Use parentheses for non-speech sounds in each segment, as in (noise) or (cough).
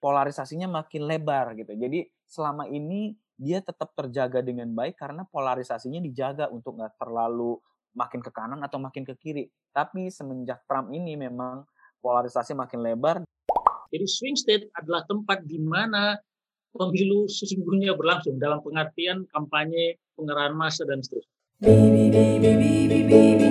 polarisasinya makin lebar gitu. Jadi selama ini dia tetap terjaga dengan baik karena polarisasinya dijaga untuk nggak terlalu makin ke kanan atau makin ke kiri. Tapi semenjak Trump ini memang polarisasi makin lebar. Jadi swing state adalah tempat di mana pemilu sesungguhnya berlangsung dalam pengertian kampanye pengerahan massa dan seterusnya. Bibi, bibi, bibi, bibi,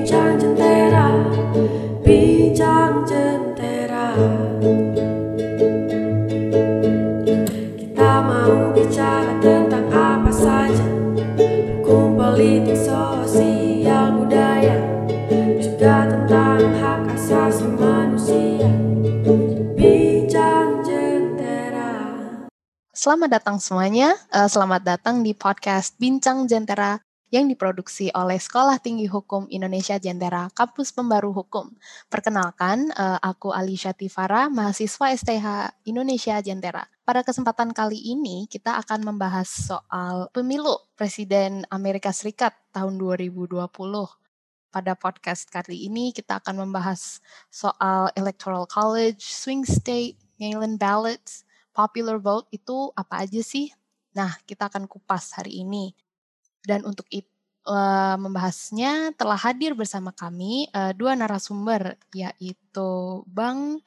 Selamat datang semuanya. Uh, selamat datang di podcast Bincang Jentera yang diproduksi oleh Sekolah Tinggi Hukum Indonesia Jentera, Kampus Pembaru Hukum. Perkenalkan, uh, aku Ali Syatifara, mahasiswa STH Indonesia Jentera. Pada kesempatan kali ini, kita akan membahas soal pemilu Presiden Amerika Serikat tahun 2020. Pada podcast kali ini, kita akan membahas soal Electoral College, Swing State, mail-in ballots, popular vote itu apa aja sih? Nah, kita akan kupas hari ini. Dan untuk itu uh, membahasnya telah hadir bersama kami uh, dua narasumber yaitu Bang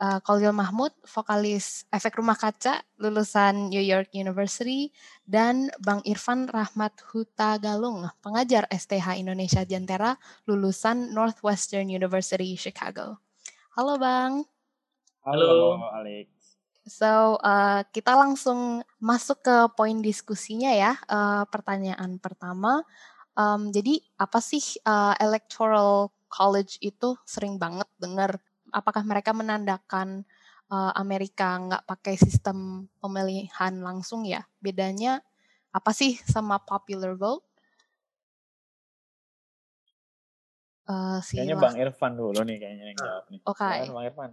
uh, Kolil Mahmud, vokalis Efek Rumah Kaca, lulusan New York University, dan Bang Irfan Rahmat Huta Galung, pengajar STH Indonesia Jantera, lulusan Northwestern University Chicago. Halo Bang. Halo, Halo Alex. So, uh, kita langsung masuk ke poin diskusinya ya. Uh, pertanyaan pertama, um, jadi apa sih uh, electoral college itu sering banget dengar? Apakah mereka menandakan uh, Amerika nggak pakai sistem pemilihan langsung ya? Bedanya apa sih sama popular vote? Uh, kayaknya Bang Irfan dulu nih kayaknya yang jawab nih. Oke. Okay. Bang Irfan.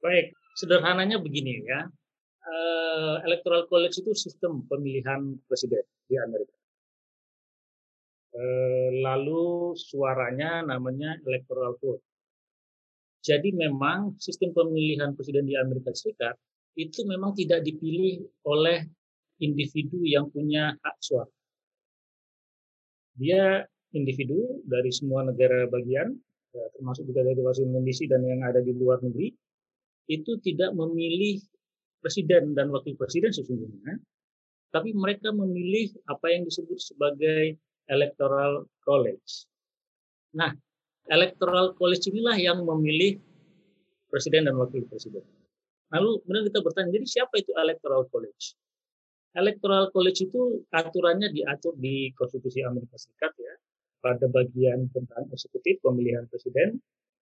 Baik, sederhananya begini ya. Uh, electoral college itu sistem pemilihan presiden di Amerika. Uh, lalu suaranya namanya electoral vote. Jadi memang sistem pemilihan presiden di Amerika Serikat itu memang tidak dipilih oleh individu yang punya hak suara. Dia individu dari semua negara bagian, ya, termasuk juga dari Washington DC dan yang ada di luar negeri, itu tidak memilih presiden dan wakil presiden sesungguhnya, tapi mereka memilih apa yang disebut sebagai electoral college. Nah, electoral college inilah yang memilih presiden dan wakil presiden. Lalu kemudian kita bertanya, jadi siapa itu electoral college? Electoral college itu aturannya diatur di Konstitusi Amerika Serikat ya, pada bagian tentang eksekutif pemilihan presiden,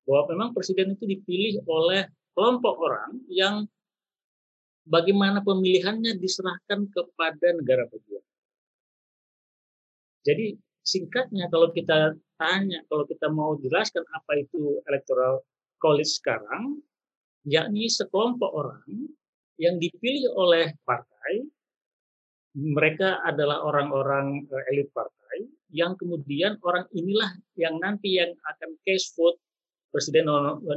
bahwa memang presiden itu dipilih oleh kelompok orang yang bagaimana pemilihannya diserahkan kepada negara bagian. Jadi singkatnya kalau kita tanya, kalau kita mau jelaskan apa itu electoral college sekarang, yakni sekelompok orang yang dipilih oleh partai, mereka adalah orang-orang eh, elit partai, yang kemudian orang inilah yang nanti yang akan case vote presiden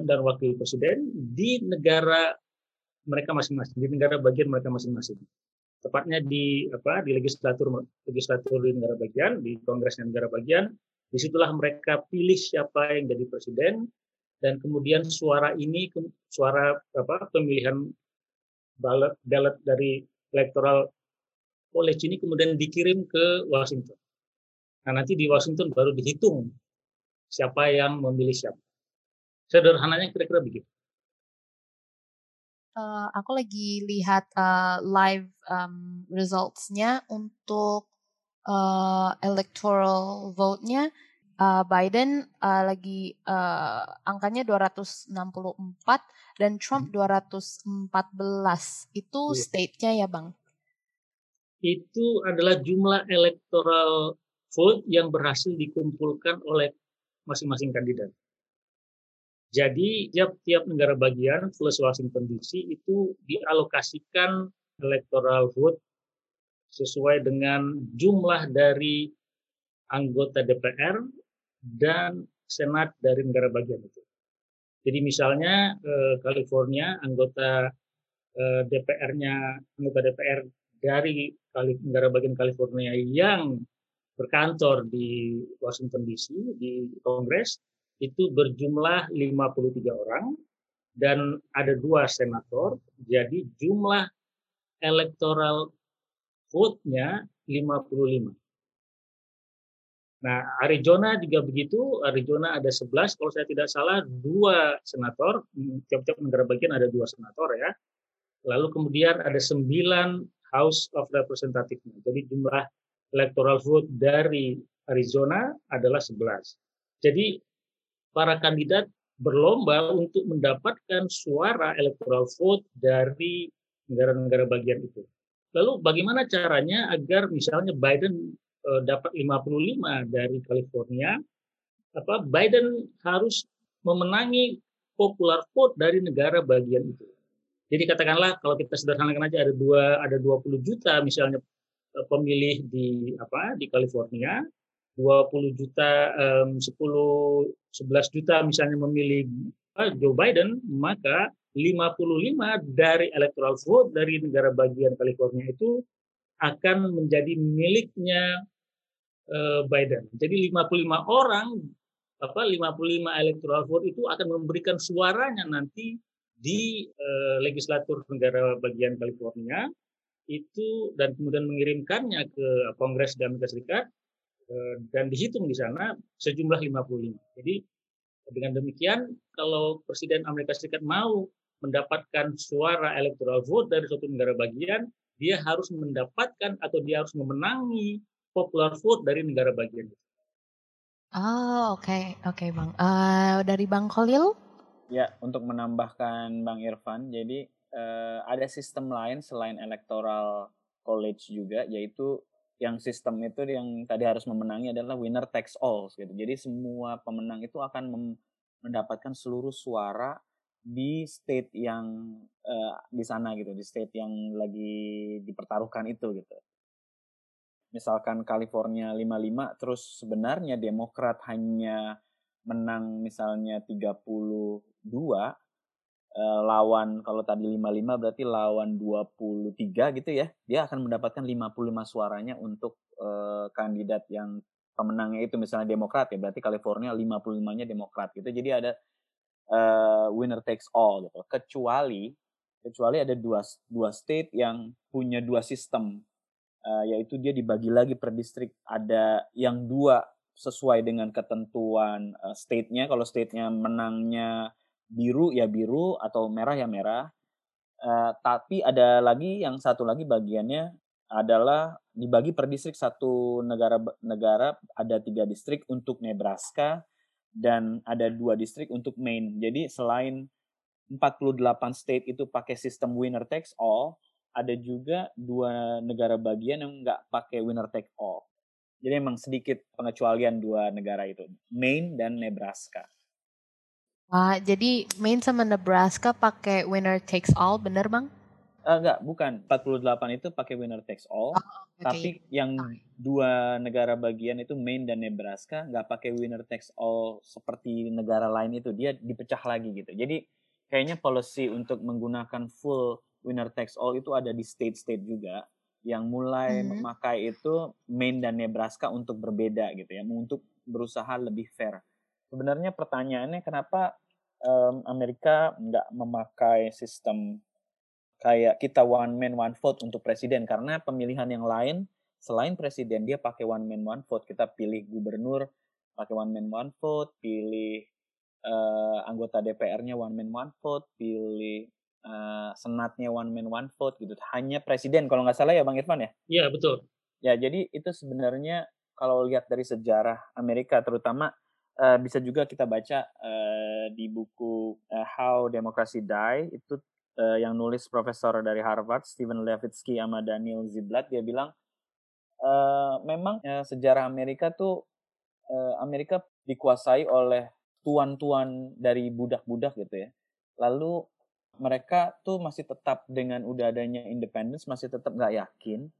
dan wakil presiden di negara mereka masing-masing di negara bagian mereka masing-masing tepatnya di apa di legislatur legislatur di negara bagian di kongresnya negara bagian di situlah mereka pilih siapa yang jadi presiden dan kemudian suara ini suara apa pemilihan ballot ballot dari electoral college ini kemudian dikirim ke Washington. Nah nanti di Washington baru dihitung siapa yang memilih siapa. Sederhananya kira-kira begitu. Uh, aku lagi lihat uh, live um, results-nya untuk uh, electoral vote-nya uh, Biden uh, lagi uh, angkanya 264 dan Trump 214. Itu yeah. state-nya ya, Bang? Itu adalah jumlah electoral vote yang berhasil dikumpulkan oleh masing-masing kandidat. Jadi tiap-tiap negara bagian plus Washington DC itu dialokasikan electoral vote sesuai dengan jumlah dari anggota DPR dan Senat dari negara bagian itu. Jadi misalnya eh, California anggota eh, DPR-nya anggota DPR dari negara bagian California yang berkantor di Washington DC di Kongres itu berjumlah 53 orang dan ada dua senator jadi jumlah electoral vote-nya 55. Nah, Arizona juga begitu. Arizona ada 11, kalau saya tidak salah, dua senator. Tiap-tiap negara bagian ada dua senator ya. Lalu kemudian ada sembilan House of Representatives. Jadi jumlah electoral vote dari Arizona adalah 11. Jadi para kandidat berlomba untuk mendapatkan suara electoral vote dari negara-negara bagian itu. Lalu bagaimana caranya agar misalnya Biden uh, dapat 55 dari California, apa Biden harus memenangi popular vote dari negara bagian itu. Jadi katakanlah kalau kita sederhanakan aja ada dua ada 20 juta misalnya eh, pemilih di apa di California, 20 juta um, 10 11 juta misalnya memilih uh, Joe Biden, maka 55 dari electoral vote dari negara bagian California itu akan menjadi miliknya uh, Biden. Jadi 55 orang apa 55 electoral vote itu akan memberikan suaranya nanti di uh, legislatur negara bagian California itu dan kemudian mengirimkannya ke Kongres di Amerika Serikat dan dihitung di sana sejumlah 55. Jadi dengan demikian kalau Presiden Amerika Serikat mau mendapatkan suara electoral vote dari suatu negara bagian, dia harus mendapatkan atau dia harus memenangi popular vote dari negara bagian. Oh, oke, okay. oke, okay, Bang. Uh, dari Bang Khalil? Ya, untuk menambahkan Bang Irfan, jadi uh, ada sistem lain selain electoral college juga, yaitu yang sistem itu yang tadi harus memenangi adalah winner takes all gitu. Jadi semua pemenang itu akan mendapatkan seluruh suara di state yang uh, di sana gitu, di state yang lagi dipertaruhkan itu gitu. Misalkan California 55 terus sebenarnya Demokrat hanya menang misalnya 32 uh, lawan kalau tadi 55 berarti lawan 23 gitu ya. Dia akan mendapatkan 55 suaranya untuk uh, kandidat yang pemenangnya itu misalnya Demokrat ya. Berarti California 55-nya Demokrat gitu. Jadi ada uh, winner takes all gitu. Kecuali kecuali ada dua dua state yang punya dua sistem uh, yaitu dia dibagi lagi per distrik. Ada yang dua sesuai dengan ketentuan uh, state-nya. Kalau state-nya menangnya biru ya biru atau merah ya merah. Uh, tapi ada lagi yang satu lagi bagiannya adalah dibagi per distrik satu negara negara ada tiga distrik untuk Nebraska dan ada dua distrik untuk Maine. Jadi selain 48 state itu pakai sistem winner takes all, ada juga dua negara bagian yang nggak pakai winner take all. Jadi emang sedikit pengecualian dua negara itu, Maine dan Nebraska. Ah, jadi Maine sama Nebraska pakai winner takes all, bener bang? Uh, enggak, bukan. 48 itu pakai winner takes all. Oh, okay. Tapi yang dua negara bagian itu Maine dan Nebraska nggak pakai winner takes all seperti negara lain itu. Dia dipecah lagi gitu. Jadi kayaknya policy untuk menggunakan full winner takes all itu ada di state-state juga yang mulai hmm. memakai itu Maine dan Nebraska untuk berbeda gitu ya, untuk berusaha lebih fair. Sebenarnya pertanyaannya kenapa um, Amerika nggak memakai sistem kayak kita one man one vote untuk presiden? Karena pemilihan yang lain selain presiden dia pakai one man one vote. Kita pilih gubernur pakai one man one vote. Pilih uh, anggota DPR-nya one man one vote. Pilih uh, senatnya one man one vote gitu. Hanya presiden kalau nggak salah ya bang Irfan ya? Iya betul. Ya jadi itu sebenarnya kalau lihat dari sejarah Amerika terutama uh, bisa juga kita baca uh, di buku uh, How Democracy Die itu uh, yang nulis profesor dari Harvard Stephen Levitsky sama Daniel Ziblatt dia bilang uh, memang uh, sejarah Amerika tuh uh, Amerika dikuasai oleh tuan-tuan dari budak-budak gitu ya. Lalu mereka tuh masih tetap dengan udah adanya independence masih tetap nggak yakin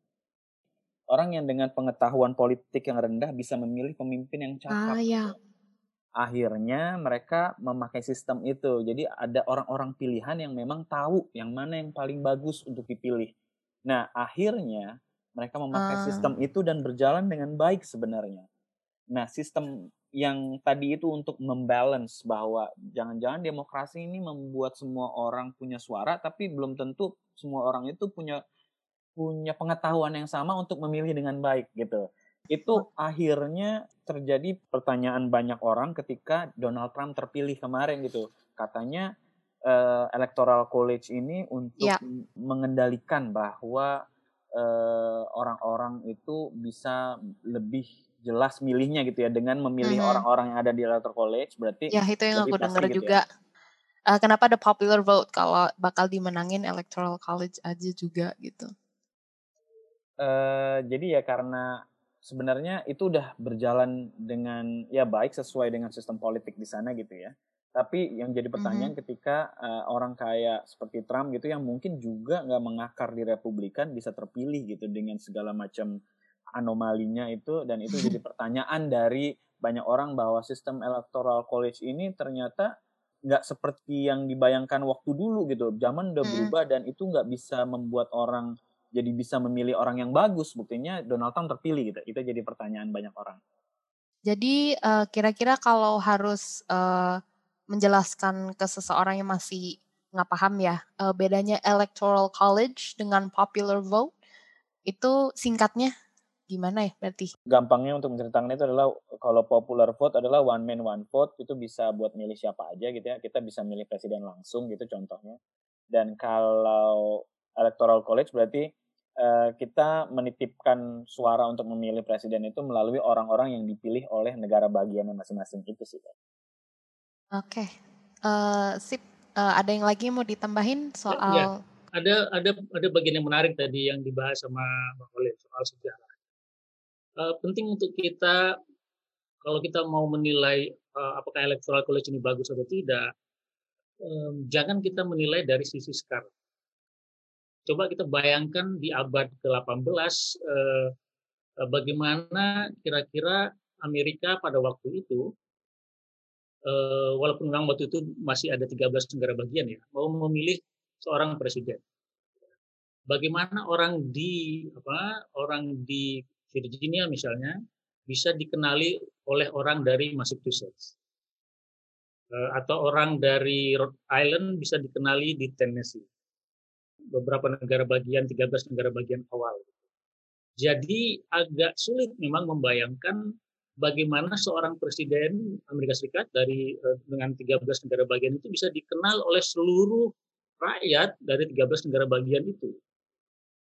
orang yang dengan pengetahuan politik yang rendah bisa memilih pemimpin yang cakap. Ah ya. Akhirnya mereka memakai sistem itu. Jadi ada orang-orang pilihan yang memang tahu yang mana yang paling bagus untuk dipilih. Nah, akhirnya mereka memakai uh. sistem itu dan berjalan dengan baik sebenarnya. Nah, sistem yang tadi itu untuk membalance bahwa jangan-jangan demokrasi ini membuat semua orang punya suara tapi belum tentu semua orang itu punya punya pengetahuan yang sama untuk memilih dengan baik gitu. Itu akhirnya terjadi pertanyaan banyak orang ketika Donald Trump terpilih kemarin gitu. Katanya uh, electoral college ini untuk ya. mengendalikan bahwa orang orang-orang itu bisa lebih jelas milihnya gitu ya dengan memilih mm-hmm. orang-orang yang ada di electoral college berarti ya itu yang aku dengar gitu juga ya. uh, kenapa ada popular vote kalau bakal dimenangin electoral college aja juga gitu uh, jadi ya karena sebenarnya itu udah berjalan dengan ya baik sesuai dengan sistem politik di sana gitu ya tapi yang jadi pertanyaan mm-hmm. ketika uh, orang kayak seperti Trump gitu yang mungkin juga nggak mengakar di Republikan bisa terpilih gitu dengan segala macam anomalinya itu dan itu jadi (laughs) pertanyaan dari banyak orang bahwa sistem electoral college ini ternyata nggak seperti yang dibayangkan waktu dulu gitu zaman udah hmm. berubah dan itu nggak bisa membuat orang jadi bisa memilih orang yang bagus buktinya Donald Trump terpilih gitu itu jadi pertanyaan banyak orang jadi uh, kira-kira kalau harus uh, menjelaskan ke seseorang yang masih nggak paham ya uh, bedanya electoral college dengan popular vote itu singkatnya gimana ya berarti? Gampangnya untuk menceritakan itu adalah kalau popular vote adalah one man one vote itu bisa buat milih siapa aja gitu ya. Kita bisa milih presiden langsung gitu contohnya. Dan kalau electoral college berarti uh, kita menitipkan suara untuk memilih presiden itu melalui orang-orang yang dipilih oleh negara bagian masing-masing itu sih. Oke, okay. uh, eh, sip. Uh, ada yang lagi mau ditambahin soal? Ya, ada ada ada bagian yang menarik tadi yang dibahas sama Bang Oleh soal sejarah uh, penting untuk kita kalau kita mau menilai uh, apakah electoral college ini bagus atau tidak, um, jangan kita menilai dari sisi sekarang. Coba kita bayangkan di abad ke-18 uh, bagaimana kira-kira Amerika pada waktu itu, uh, walaupun memang waktu itu masih ada 13 negara bagian ya, mau memilih seorang presiden. Bagaimana orang di apa orang di Virginia misalnya bisa dikenali oleh orang dari Massachusetts eh, atau orang dari Rhode Island bisa dikenali di Tennessee beberapa negara bagian 13 negara bagian awal. Jadi agak sulit memang membayangkan bagaimana seorang presiden Amerika Serikat dari eh, dengan 13 negara bagian itu bisa dikenal oleh seluruh rakyat dari 13 negara bagian itu.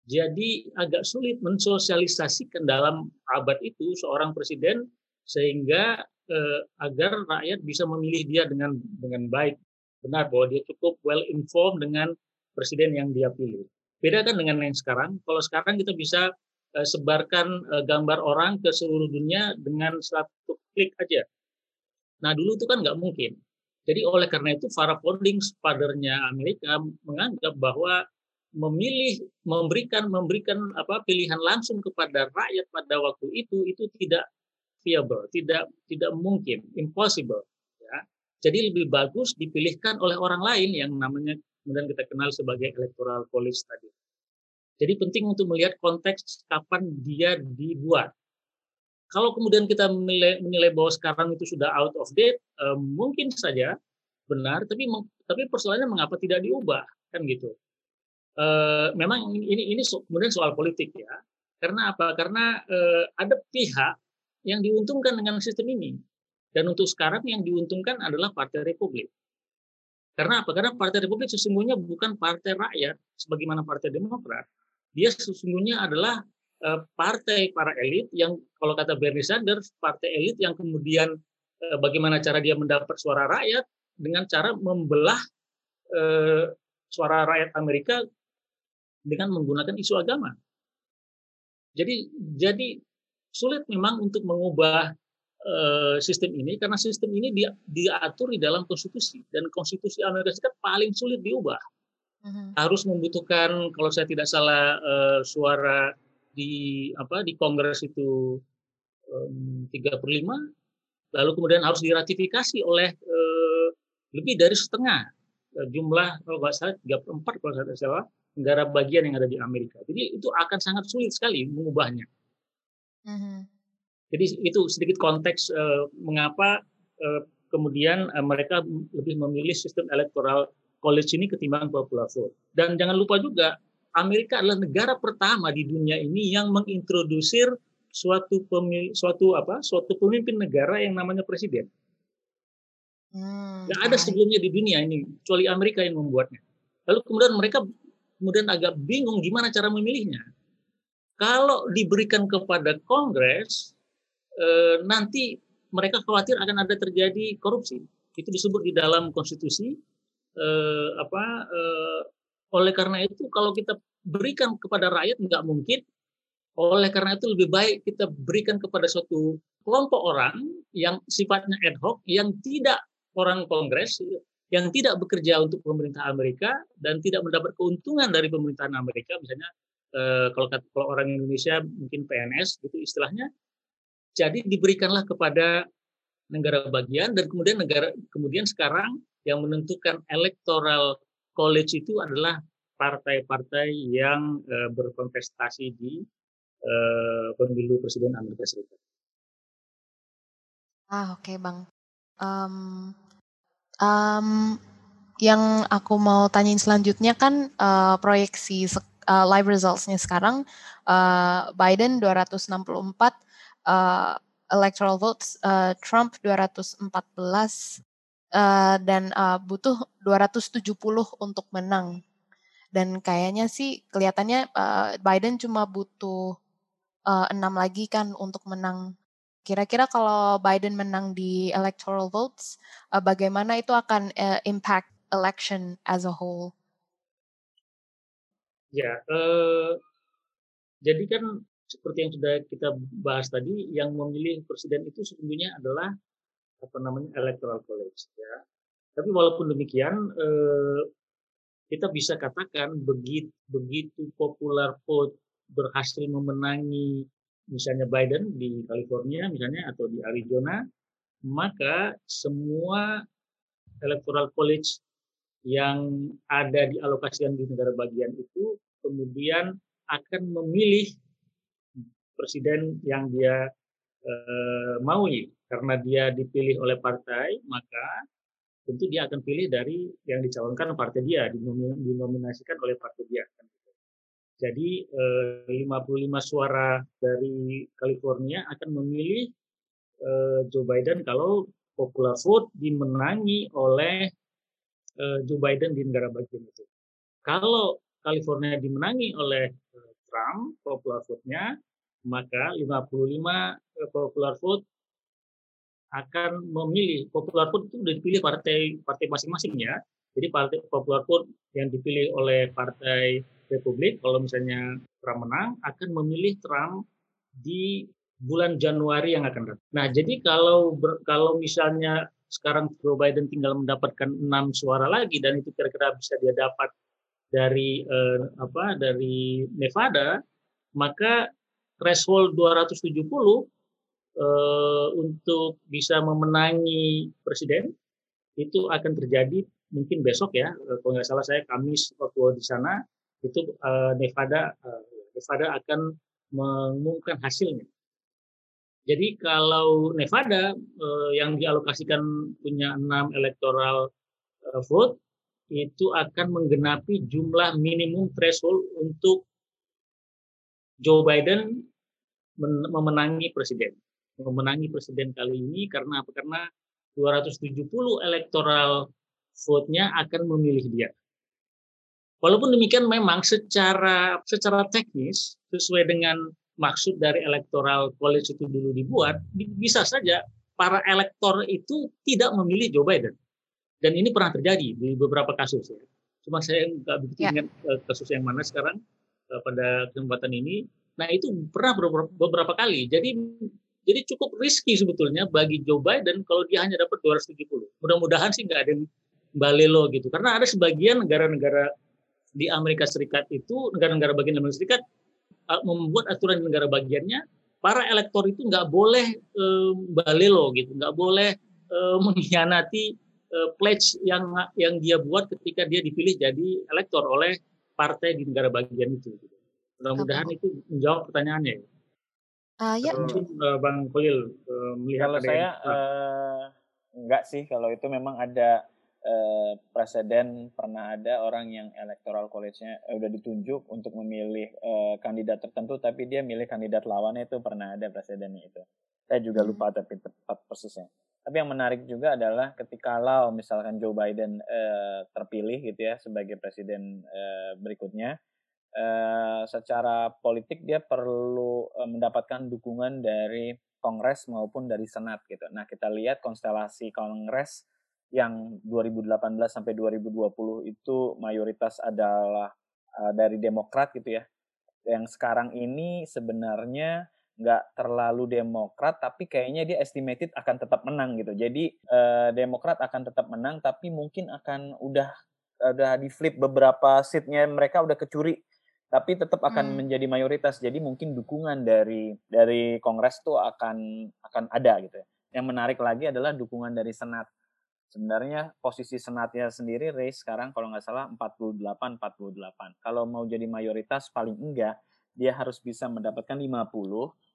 Jadi agak sulit mensosialisasikan dalam abad itu seorang presiden sehingga eh, agar rakyat bisa memilih dia dengan dengan baik. Benar bahwa dia cukup well informed dengan presiden yang dia pilih. Beda kan dengan yang sekarang. Kalau sekarang kita bisa eh, sebarkan eh, gambar orang ke seluruh dunia dengan satu klik aja. Nah dulu itu kan nggak mungkin. Jadi oleh karena itu para founding fathernya Amerika menganggap bahwa memilih memberikan memberikan apa pilihan langsung kepada rakyat pada waktu itu itu tidak viable, tidak tidak mungkin, impossible ya. Jadi lebih bagus dipilihkan oleh orang lain yang namanya kemudian kita kenal sebagai electoral college tadi. Jadi penting untuk melihat konteks kapan dia dibuat. Kalau kemudian kita menilai, bahwa sekarang itu sudah out of date, eh, mungkin saja benar, tapi tapi persoalannya mengapa tidak diubah kan gitu. Uh, memang ini ini kemudian soal politik ya. Karena apa? Karena uh, ada pihak yang diuntungkan dengan sistem ini. Dan untuk sekarang yang diuntungkan adalah Partai Republik. Karena apa? Karena Partai Republik sesungguhnya bukan partai rakyat sebagaimana Partai Demokrat. Dia sesungguhnya adalah uh, partai para elit yang kalau kata Bernie Sanders, partai elit yang kemudian uh, bagaimana cara dia mendapat suara rakyat dengan cara membelah uh, suara rakyat Amerika dengan menggunakan isu agama. Jadi jadi sulit memang untuk mengubah uh, sistem ini karena sistem ini dia diatur di dalam konstitusi dan konstitusi Amerika Serikat paling sulit diubah. Uh-huh. Harus membutuhkan kalau saya tidak salah uh, suara di apa di Kongres itu um, 3 per 5 lalu kemudian harus diratifikasi oleh eh, lebih dari setengah eh, jumlah kalau nggak salah 34 kalau saya salah negara bagian yang ada di Amerika. Jadi itu akan sangat sulit sekali mengubahnya. Mm-hmm. Jadi itu sedikit konteks uh, mengapa uh, kemudian uh, mereka lebih memilih sistem electoral college ini ketimbang popular vote. Dan jangan lupa juga Amerika adalah negara pertama di dunia ini yang mengintrodusir suatu pemil, suatu apa suatu pemimpin negara yang namanya presiden. Hmm, Gak ada sebelumnya di dunia ini kecuali Amerika yang membuatnya. Lalu kemudian mereka kemudian agak bingung gimana cara memilihnya. Kalau diberikan kepada Kongres, eh, nanti mereka khawatir akan ada terjadi korupsi. Itu disebut di dalam konstitusi. Eh, apa? Eh, oleh karena itu, kalau kita berikan kepada rakyat nggak mungkin. Oleh karena itu lebih baik kita berikan kepada suatu kelompok orang yang sifatnya ad hoc, yang tidak orang Kongres, yang tidak bekerja untuk pemerintah Amerika dan tidak mendapat keuntungan dari pemerintahan Amerika, misalnya kalau kalau orang Indonesia mungkin PNS itu istilahnya, jadi diberikanlah kepada negara bagian dan kemudian negara kemudian sekarang yang menentukan electoral college itu adalah partai-partai yang uh, berkontestasi di uh, pemilu presiden Amerika Serikat. Ah oke okay, bang. Um, um, yang aku mau tanyain selanjutnya kan uh, proyeksi uh, live resultsnya sekarang uh, Biden 264 uh, electoral votes, uh, Trump 214 uh, dan uh, butuh 270 untuk menang dan kayaknya sih kelihatannya uh, Biden cuma butuh uh, enam lagi kan untuk menang. Kira-kira kalau Biden menang di electoral votes, uh, bagaimana itu akan uh, impact election as a whole? Ya, uh, jadi kan seperti yang sudah kita bahas tadi, yang memilih presiden itu sesungguhnya adalah apa namanya electoral college. Ya. Tapi walaupun demikian, uh, kita bisa katakan begitu begitu popular vote berhasil memenangi misalnya Biden di California misalnya atau di Arizona maka semua electoral college yang ada di alokasian di negara bagian itu kemudian akan memilih presiden yang dia eh, maui karena dia dipilih oleh partai maka tentu dia akan pilih dari yang dicalonkan partai dia, dinominasikan oleh partai dia. Jadi 55 eh, suara dari California akan memilih eh, Joe Biden kalau popular vote dimenangi oleh eh, Joe Biden di negara bagian itu. Kalau California dimenangi oleh Trump popular vote-nya, maka 55 popular vote akan memilih popular vote itu dipilih partai partai masing-masing ya. Jadi partai popular vote yang dipilih oleh partai Republik kalau misalnya Trump menang akan memilih Trump di bulan Januari yang akan datang. Nah, jadi kalau kalau misalnya sekarang Joe Biden tinggal mendapatkan enam suara lagi dan itu kira-kira bisa dia dapat dari eh, apa dari Nevada, maka threshold 270 uh, untuk bisa memenangi presiden itu akan terjadi mungkin besok ya eh, kalau nggak salah saya Kamis waktu di sana itu uh, Nevada uh, Nevada akan mengumumkan hasilnya. Jadi kalau Nevada uh, yang dialokasikan punya enam electoral uh, vote itu akan menggenapi jumlah minimum threshold untuk Joe Biden memenangi presiden memenangi presiden kali ini karena apa? Karena 270 electoral vote-nya akan memilih dia. Walaupun demikian memang secara secara teknis sesuai dengan maksud dari electoral college itu dulu dibuat, bisa saja para elektor itu tidak memilih Joe Biden. Dan ini pernah terjadi di beberapa kasus ya. Cuma saya nggak begitu ya. ingat eh, kasus yang mana sekarang pada kesempatan ini. Nah itu pernah beberapa, kali. Jadi jadi cukup risky sebetulnya bagi Joe Biden kalau dia hanya dapat 270. Mudah-mudahan sih nggak ada yang balelo gitu. Karena ada sebagian negara-negara di Amerika Serikat itu, negara-negara bagian Amerika Serikat uh, membuat aturan di negara bagiannya, para elektor itu nggak boleh uh, balelo gitu, nggak boleh uh, mengkhianati pledge yang yang dia buat ketika dia dipilih jadi elektor oleh partai di negara bagian itu. Gitu. Mudah-mudahan itu menjawab pertanyaannya. Uh, ya. Uh, Bang Khalil uh, melihat kalau saya uh, enggak sih kalau itu memang ada uh, presiden pernah ada orang yang electoral college-nya uh, udah ditunjuk untuk memilih uh, kandidat tertentu tapi dia milih kandidat lawannya itu pernah ada presidennya itu. Saya juga hmm. lupa tapi tepat persisnya. Tapi yang menarik juga adalah ketika kalau misalkan Joe Biden uh, terpilih gitu ya sebagai presiden uh, berikutnya, uh, secara politik dia perlu uh, mendapatkan dukungan dari Kongres maupun dari Senat gitu. Nah kita lihat konstelasi Kongres yang 2018 sampai 2020 itu mayoritas adalah uh, dari Demokrat gitu ya. Yang sekarang ini sebenarnya nggak terlalu Demokrat, tapi kayaknya dia estimated akan tetap menang gitu. Jadi uh, Demokrat akan tetap menang, tapi mungkin akan udah udah di flip beberapa seatnya mereka udah kecuri tapi tetap akan hmm. menjadi mayoritas. Jadi mungkin dukungan dari dari Kongres tuh akan akan ada gitu ya. Yang menarik lagi adalah dukungan dari Senat. Sebenarnya posisi Senatnya sendiri race sekarang kalau nggak salah 48 48. Kalau mau jadi mayoritas paling enggak dia harus bisa mendapatkan 50.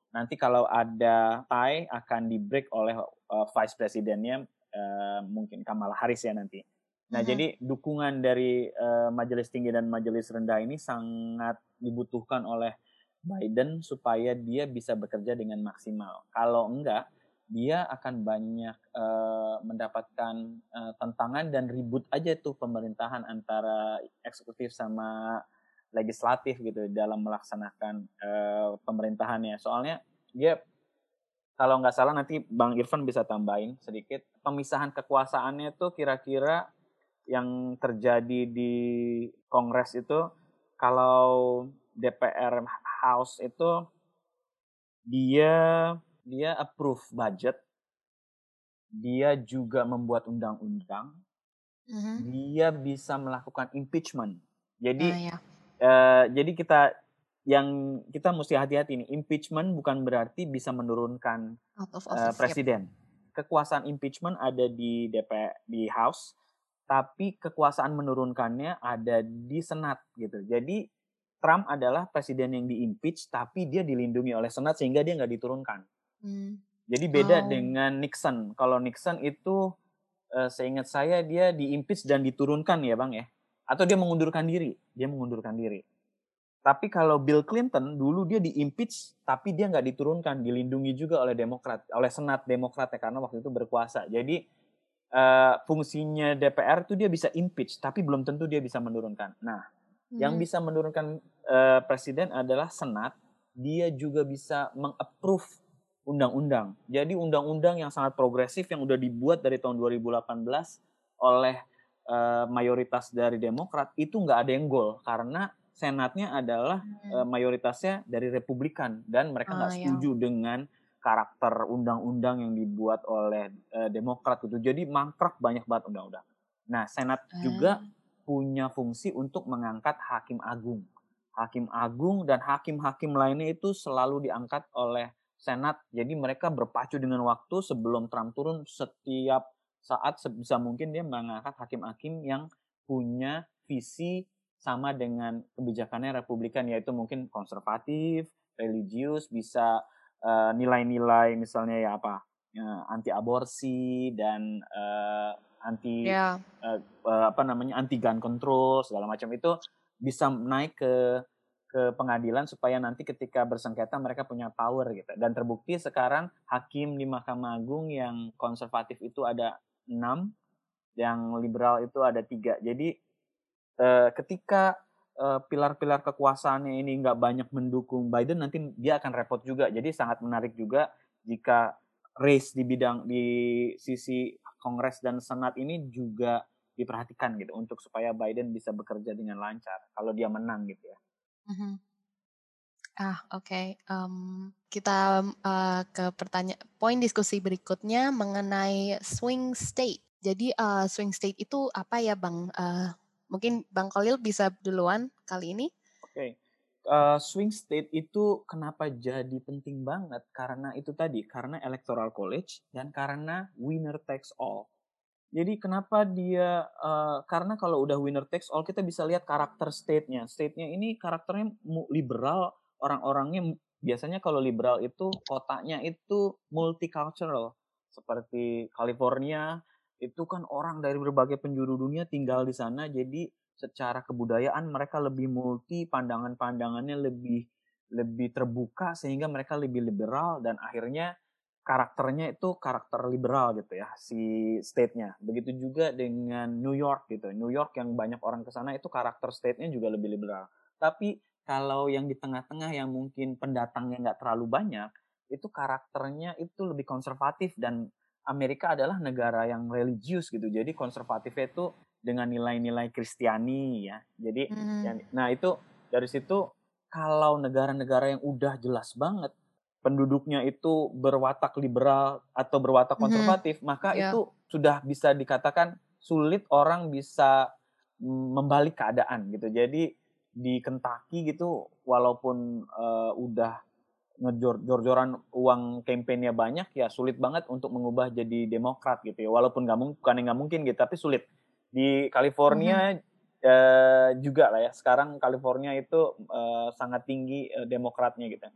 Nanti kalau ada tie akan di break oleh uh, vice presidennya uh, mungkin Kamala Harris ya nanti. Nah, hmm. jadi dukungan dari uh, majelis tinggi dan majelis rendah ini sangat dibutuhkan oleh Biden supaya dia bisa bekerja dengan maksimal. Kalau enggak, dia akan banyak uh, mendapatkan uh, tantangan dan ribut aja tuh pemerintahan antara eksekutif sama legislatif gitu dalam melaksanakan uh, pemerintahannya. Soalnya dia kalau nggak salah nanti Bang Irfan bisa tambahin sedikit pemisahan kekuasaannya tuh kira-kira yang terjadi di Kongres itu kalau DPR House itu dia dia approve budget, dia juga membuat undang-undang, mm-hmm. dia bisa melakukan impeachment. Jadi uh, ya. Uh, jadi kita yang kita mesti hati-hati nih impeachment bukan berarti bisa menurunkan uh, presiden. Yep. Kekuasaan impeachment ada di DPR di House, tapi kekuasaan menurunkannya ada di Senat gitu. Jadi Trump adalah presiden yang diimpeach, tapi dia dilindungi oleh Senat sehingga dia nggak diturunkan. Hmm. Jadi beda oh. dengan Nixon. Kalau Nixon itu uh, seingat saya dia diimpeach dan diturunkan ya bang ya, atau dia mengundurkan diri, dia mengundurkan diri. Tapi kalau Bill Clinton dulu dia diimpeach, tapi dia nggak diturunkan, dilindungi juga oleh Demokrat, oleh Senat Demokrat ya karena waktu itu berkuasa. Jadi uh, fungsinya DPR itu dia bisa impeach, tapi belum tentu dia bisa menurunkan. Nah, hmm. yang bisa menurunkan uh, presiden adalah Senat. Dia juga bisa mengapprove undang-undang. Jadi undang-undang yang sangat progresif yang udah dibuat dari tahun 2018 oleh uh, mayoritas dari Demokrat itu nggak ada yang gol karena Senatnya adalah hmm. uh, mayoritasnya dari Republikan dan mereka nggak oh, setuju iya. dengan karakter undang-undang yang dibuat oleh uh, Demokrat gitu. Jadi mangkrak banyak banget undang-undang. Nah, Senat hmm. juga punya fungsi untuk mengangkat hakim agung. Hakim agung dan hakim-hakim lainnya itu selalu diangkat oleh Senat. Jadi mereka berpacu dengan waktu sebelum Trump turun setiap saat sebisa mungkin dia mengangkat hakim-hakim yang punya visi sama dengan kebijakannya Republikan yaitu mungkin konservatif, religius, bisa Eh, nilai-nilai uh, misalnya ya apa uh, anti aborsi dan uh, anti yeah. uh, uh, apa namanya anti gun control segala macam itu bisa naik ke ke pengadilan supaya nanti ketika bersengketa mereka punya power gitu dan terbukti sekarang hakim di Mahkamah Agung yang konservatif itu ada enam yang liberal itu ada tiga jadi uh, ketika Eh, pilar-pilar kekuasaannya ini nggak banyak mendukung Biden nanti dia akan repot juga jadi sangat menarik juga jika race di bidang di sisi Kongres dan Senat ini juga diperhatikan gitu untuk supaya Biden bisa bekerja dengan lancar kalau dia menang gitu ya. Mm-hmm. Ah oke, okay. um, kita uh, ke pertanyaan poin diskusi berikutnya mengenai swing state. Jadi uh, swing state itu apa ya bang? Uh, Mungkin Bang Kolil bisa duluan kali ini. Oke. Okay. uh, swing state itu kenapa jadi penting banget? Karena itu tadi, karena electoral college dan karena winner takes all. Jadi kenapa dia uh, karena kalau udah winner takes all kita bisa lihat karakter state-nya. State-nya ini karakternya liberal, orang-orangnya biasanya kalau liberal itu kotanya itu multicultural. Seperti California itu kan orang dari berbagai penjuru dunia tinggal di sana jadi secara kebudayaan mereka lebih multi pandangan-pandangannya lebih lebih terbuka sehingga mereka lebih liberal dan akhirnya karakternya itu karakter liberal gitu ya si state-nya. Begitu juga dengan New York gitu. New York yang banyak orang ke sana itu karakter state-nya juga lebih liberal. Tapi kalau yang di tengah-tengah yang mungkin pendatangnya nggak terlalu banyak itu karakternya itu lebih konservatif dan Amerika adalah negara yang religius gitu. Jadi konservatifnya itu dengan nilai-nilai Kristiani ya. Jadi hmm. ya, nah itu dari situ kalau negara-negara yang udah jelas banget penduduknya itu berwatak liberal atau berwatak hmm. konservatif, hmm. maka yeah. itu sudah bisa dikatakan sulit orang bisa membalik keadaan gitu. Jadi di Kentucky gitu walaupun uh, udah ngejor-joran uang kampanye banyak ya sulit banget untuk mengubah jadi demokrat gitu ya. Walaupun nggak mungkin bukan nggak mungkin gitu tapi sulit. Di California mm -hmm. uh, juga lah ya. Sekarang California itu uh, sangat tinggi uh, demokratnya gitu.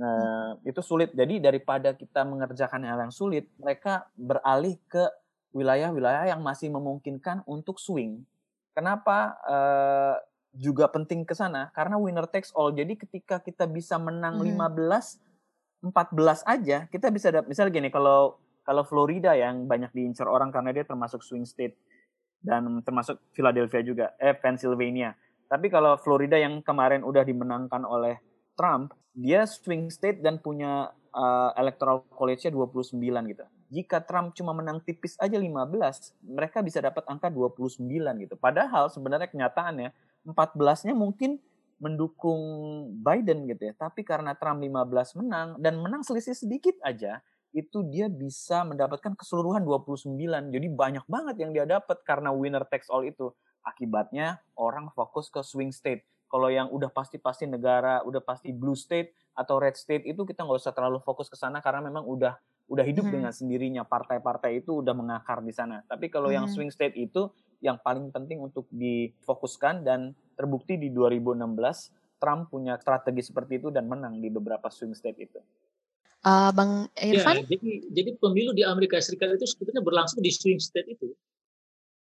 Nah hmm. itu sulit. Jadi daripada kita mengerjakan hal yang sulit mereka beralih ke wilayah-wilayah yang masih memungkinkan untuk swing. Kenapa uh, juga penting ke sana karena winner takes all. Jadi ketika kita bisa menang hmm. 15 14 aja, kita bisa dapat misalnya gini kalau kalau Florida yang banyak diincar orang karena dia termasuk swing state dan termasuk Philadelphia juga, eh Pennsylvania. Tapi kalau Florida yang kemarin udah dimenangkan oleh Trump, dia swing state dan punya uh, electoral college-nya 29 gitu. Jika Trump cuma menang tipis aja 15, mereka bisa dapat angka 29 gitu. Padahal sebenarnya kenyataannya 14-nya mungkin mendukung Biden gitu ya. Tapi karena Trump 15 menang dan menang selisih sedikit aja, itu dia bisa mendapatkan keseluruhan 29. Jadi banyak banget yang dia dapat karena winner takes all itu. Akibatnya orang fokus ke swing state. Kalau yang udah pasti-pasti negara, udah pasti blue state atau red state itu kita nggak usah terlalu fokus ke sana karena memang udah udah hidup hmm. dengan sendirinya. Partai-partai itu udah mengakar di sana. Tapi kalau hmm. yang swing state itu yang paling penting untuk difokuskan dan terbukti di 2016 Trump punya strategi seperti itu dan menang di beberapa swing state itu. Uh, Bang Irfan? Ya, jadi, jadi pemilu di Amerika Serikat itu sebetulnya berlangsung di swing state itu.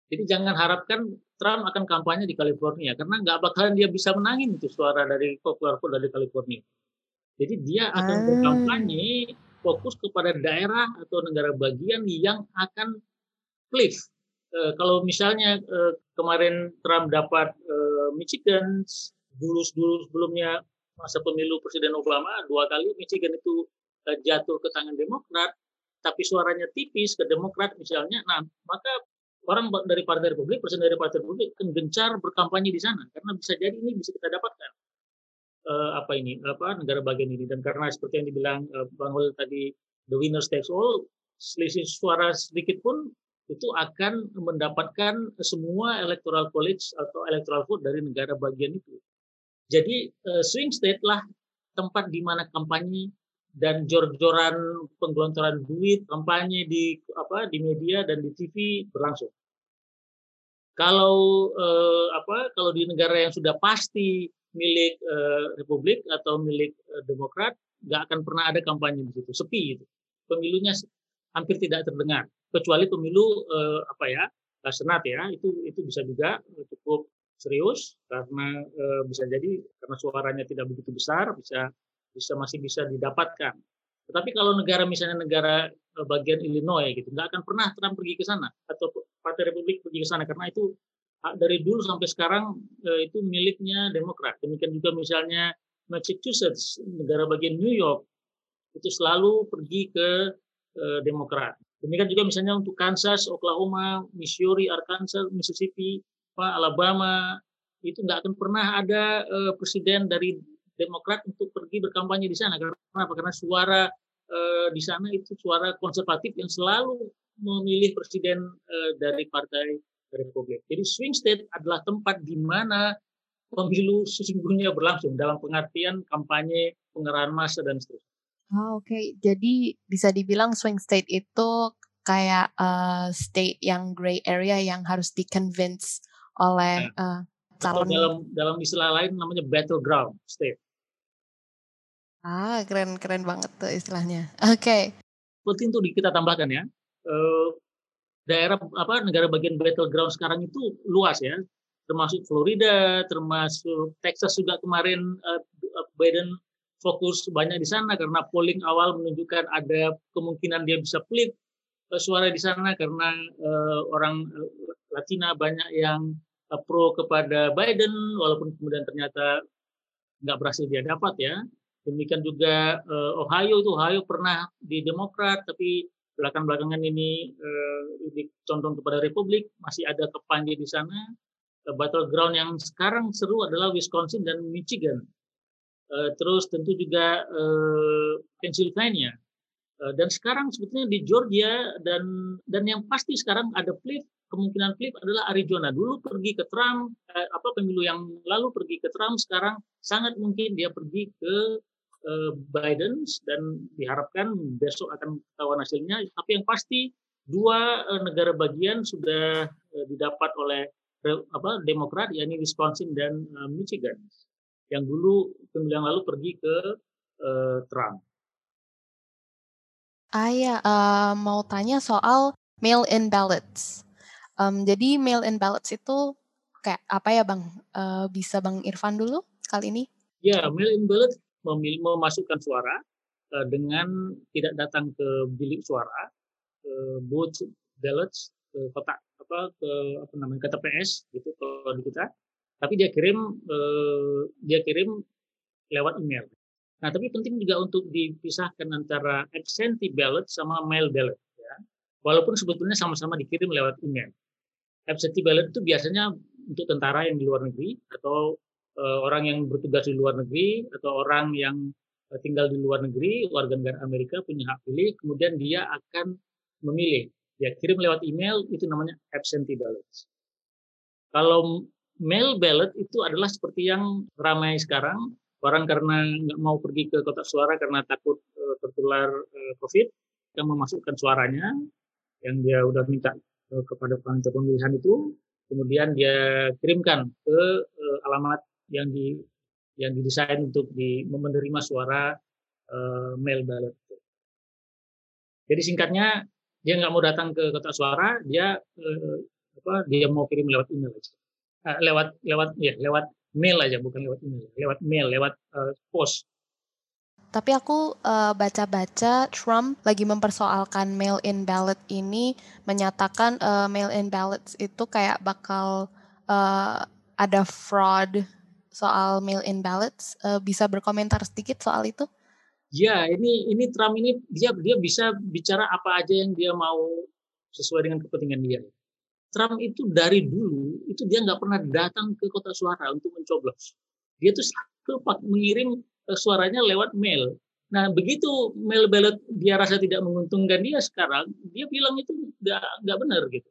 Jadi jangan harapkan Trump akan kampanye di California karena nggak bakalan dia bisa menangin itu suara dari popular vote dari California. Jadi dia akan ah. berkampanye fokus kepada daerah atau negara bagian yang akan cliff uh, kalau misalnya uh, kemarin Trump dapat uh, Michigan dulu dulu sebelumnya masa pemilu Presiden Obama dua kali Michigan itu uh, jatuh ke tangan Demokrat, tapi suaranya tipis ke Demokrat misalnya, nah maka orang dari Partai Republik, Presiden dari Partai Republik akan gencar berkampanye di sana karena bisa jadi ini bisa kita dapatkan. Uh, apa ini apa negara bagian ini. Dan karena seperti yang dibilang uh, Bang Hul tadi the winner takes all selisih suara sedikit pun itu akan mendapatkan semua electoral college atau electoral vote dari negara bagian itu. Jadi uh, swing state lah tempat di mana kampanye dan jor-joran penggelontoran duit kampanye di apa di media dan di TV berlangsung. Kalau uh, apa kalau di negara yang sudah pasti milik uh, Republik atau milik uh, Demokrat nggak akan pernah ada kampanye di situ sepi itu pemilunya hampir tidak terdengar kecuali pemilu eh, apa ya eh, senat ya itu itu bisa juga cukup serius karena eh, bisa jadi karena suaranya tidak begitu besar bisa bisa masih bisa didapatkan. Tetapi kalau negara misalnya negara eh, bagian Illinois gitu nggak akan pernah Trump pergi ke sana atau Partai Republik pergi ke sana karena itu dari dulu sampai sekarang eh, itu miliknya Demokrat. Demikian juga misalnya Massachusetts negara bagian New York itu selalu pergi ke eh, Demokrat. Demikian juga misalnya untuk Kansas, Oklahoma, Missouri, Arkansas, Mississippi, Alabama, itu nggak akan pernah ada uh, presiden dari Demokrat untuk pergi berkampanye di sana. Karena apa? Karena suara uh, di sana itu suara konservatif yang selalu memilih presiden uh, dari partai Republik. Jadi swing state adalah tempat di mana pemilu sesungguhnya berlangsung dalam pengertian kampanye pengerahan massa dan seterusnya. Oh, Oke, okay. jadi bisa dibilang swing state itu kayak uh, state yang gray area yang harus di convince oleh nah, uh, calon. dalam dalam istilah lain namanya battleground state. Ah, keren keren banget tuh istilahnya. (laughs) Oke. Okay. Penting tuh kita tambahkan ya. Uh, daerah apa negara bagian battleground sekarang itu luas ya termasuk Florida, termasuk Texas juga kemarin uh, Biden fokus banyak di sana karena polling awal menunjukkan ada kemungkinan dia bisa uh, suara di sana karena uh, orang Latina banyak yang uh, pro kepada Biden walaupun kemudian ternyata nggak berhasil dia dapat ya. Demikian juga uh, Ohio itu Ohio pernah di Demokrat tapi belakang-belakangan ini uh, condong kepada Republik masih ada kepanje di sana battleground yang sekarang seru adalah Wisconsin dan Michigan. Uh, terus tentu juga uh, Pennsylvania. Uh, dan sekarang sebetulnya di Georgia dan dan yang pasti sekarang ada flip kemungkinan flip adalah Arizona. Dulu pergi ke Trump, uh, apa pemilu yang lalu pergi ke Trump, sekarang sangat mungkin dia pergi ke uh, Biden dan diharapkan besok akan ketahuan hasilnya. Tapi yang pasti dua uh, negara bagian sudah uh, didapat oleh apa Demokrat yakni Wisconsin dan uh, Michigan yang dulu pemilu yang lalu pergi ke uh, Trump. Ah ya, uh, mau tanya soal mail-in ballots. Um, jadi mail-in ballots itu kayak apa ya bang? Uh, bisa bang Irfan dulu kali ini? Ya, mail-in ballot memasukkan suara uh, dengan tidak datang ke bilik suara, uh, booth ballots, ke kotak apa ke apa namanya ke TPS gitu kalau di kita tapi dia kirim eh, dia kirim lewat email. Nah tapi penting juga untuk dipisahkan antara absentee ballot sama mail ballot ya. Walaupun sebetulnya sama-sama dikirim lewat email. Absentee ballot itu biasanya untuk tentara yang di luar negeri atau eh, orang yang bertugas di luar negeri atau orang yang eh, tinggal di luar negeri warga negara Amerika punya hak pilih kemudian dia akan memilih. Ya kirim lewat email itu namanya absentee ballot. Kalau mail ballot itu adalah seperti yang ramai sekarang orang karena nggak mau pergi ke kotak suara karena takut uh, tertular uh, COVID yang memasukkan suaranya yang dia udah minta uh, kepada panitia pemilihan itu kemudian dia kirimkan ke uh, alamat yang di yang didesain untuk di menerima suara uh, mail ballot. Jadi singkatnya dia nggak mau datang ke kotak suara dia eh, apa dia mau kirim lewat email aja eh, lewat lewat ya lewat mail aja bukan lewat email lewat mail lewat uh, pos tapi aku uh, baca-baca Trump lagi mempersoalkan mail-in ballot ini menyatakan uh, mail-in ballots itu kayak bakal uh, ada fraud soal mail-in ballots. Uh, bisa berkomentar sedikit soal itu? Ya, ini ini Trump ini dia dia bisa bicara apa aja yang dia mau sesuai dengan kepentingan dia. Trump itu dari dulu itu dia nggak pernah datang ke kota suara untuk mencoblos. Dia tuh selalu mengirim eh, suaranya lewat mail. Nah begitu mail ballot dia rasa tidak menguntungkan dia sekarang, dia bilang itu nggak nggak benar gitu.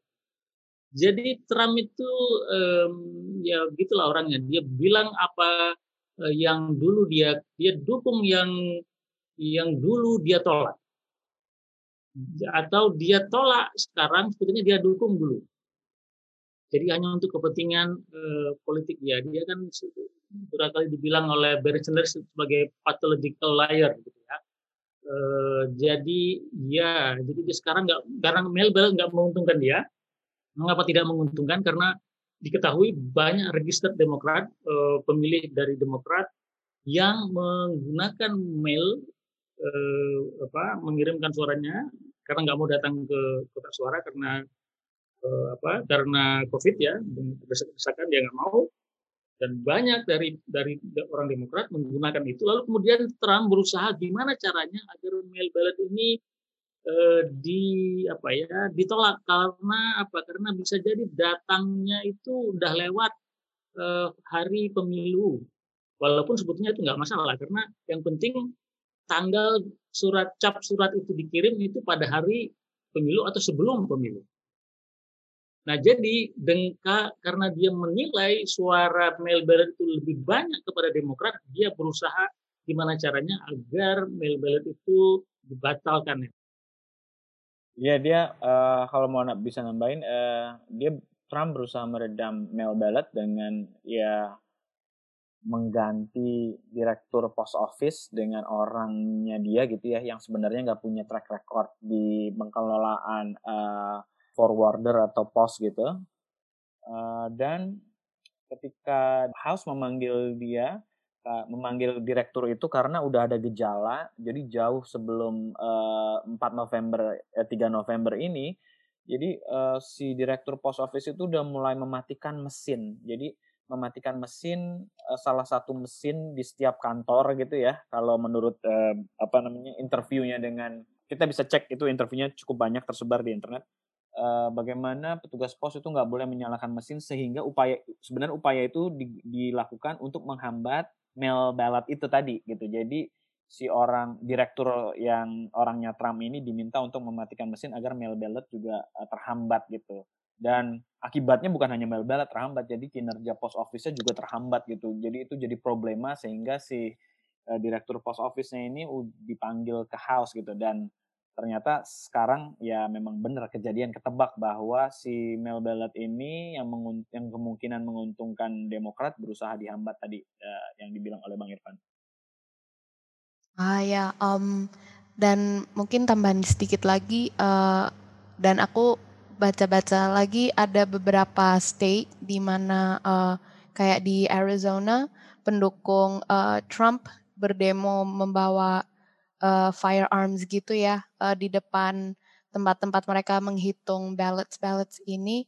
Jadi Trump itu um, ya begitulah orangnya. Dia bilang apa uh, yang dulu dia dia dukung yang yang dulu dia tolak. Atau dia tolak sekarang sebetulnya dia dukung dulu. Jadi hanya untuk kepentingan uh, politik dia. Dia kan beberapa kali dibilang oleh Barry Sanders sebagai pathological liar gitu ya. Uh, jadi ya, jadi dia sekarang nggak karena Melbel nggak menguntungkan dia. Mengapa tidak menguntungkan? Karena diketahui banyak register Demokrat, uh, pemilih dari Demokrat yang menggunakan mail eh, apa mengirimkan suaranya karena nggak mau datang ke kotak suara karena eh, apa karena covid ya desak-desakan dia nggak mau. Dan banyak dari dari orang Demokrat menggunakan itu. Lalu kemudian Trump berusaha gimana caranya agar mail ballot ini eh, di apa ya ditolak. Karena apa? Karena bisa jadi datangnya itu udah lewat eh, hari pemilu. Walaupun sebetulnya itu nggak masalah. Karena yang penting tanggal surat cap surat itu dikirim itu pada hari pemilu atau sebelum pemilu. Nah, jadi dengka karena dia menilai suara ballot itu lebih banyak kepada Demokrat, dia berusaha gimana caranya agar ballot itu dibatalkan. Ya dia uh, kalau mau bisa nambahin, uh, dia Trump berusaha meredam mail ballot dengan ya mengganti direktur post office dengan orangnya dia gitu ya yang sebenarnya nggak punya track record di pengelolaan uh, forwarder atau post gitu. Uh, dan ketika House memanggil dia uh, memanggil direktur itu karena udah ada gejala jadi jauh sebelum uh, 4 November eh, 3 November ini jadi uh, si direktur post office itu udah mulai mematikan mesin. Jadi mematikan mesin salah satu mesin di setiap kantor gitu ya. Kalau menurut uh, apa namanya interviewnya dengan kita bisa cek itu interviewnya cukup banyak tersebar di internet uh, bagaimana petugas pos itu nggak boleh menyalakan mesin sehingga upaya sebenarnya upaya itu di, dilakukan untuk menghambat mail ballot itu tadi gitu. Jadi si orang direktur yang orangnya Trump ini diminta untuk mematikan mesin agar mail ballot juga uh, terhambat gitu. Dan akibatnya bukan hanya mail ballot terhambat jadi kinerja post office-nya juga terhambat gitu. Jadi itu jadi problema sehingga si uh, direktur post office-nya ini dipanggil ke house gitu. Dan ternyata sekarang ya memang benar kejadian ketebak bahwa si mail ballot ini yang yang kemungkinan menguntungkan Demokrat berusaha dihambat tadi uh, yang dibilang oleh Bang Irfan. Ah ya, um, dan mungkin tambahan sedikit lagi uh, dan aku baca-baca lagi ada beberapa state di mana uh, kayak di Arizona pendukung uh, Trump berdemo membawa uh, firearms gitu ya uh, di depan tempat-tempat mereka menghitung ballots ballots ini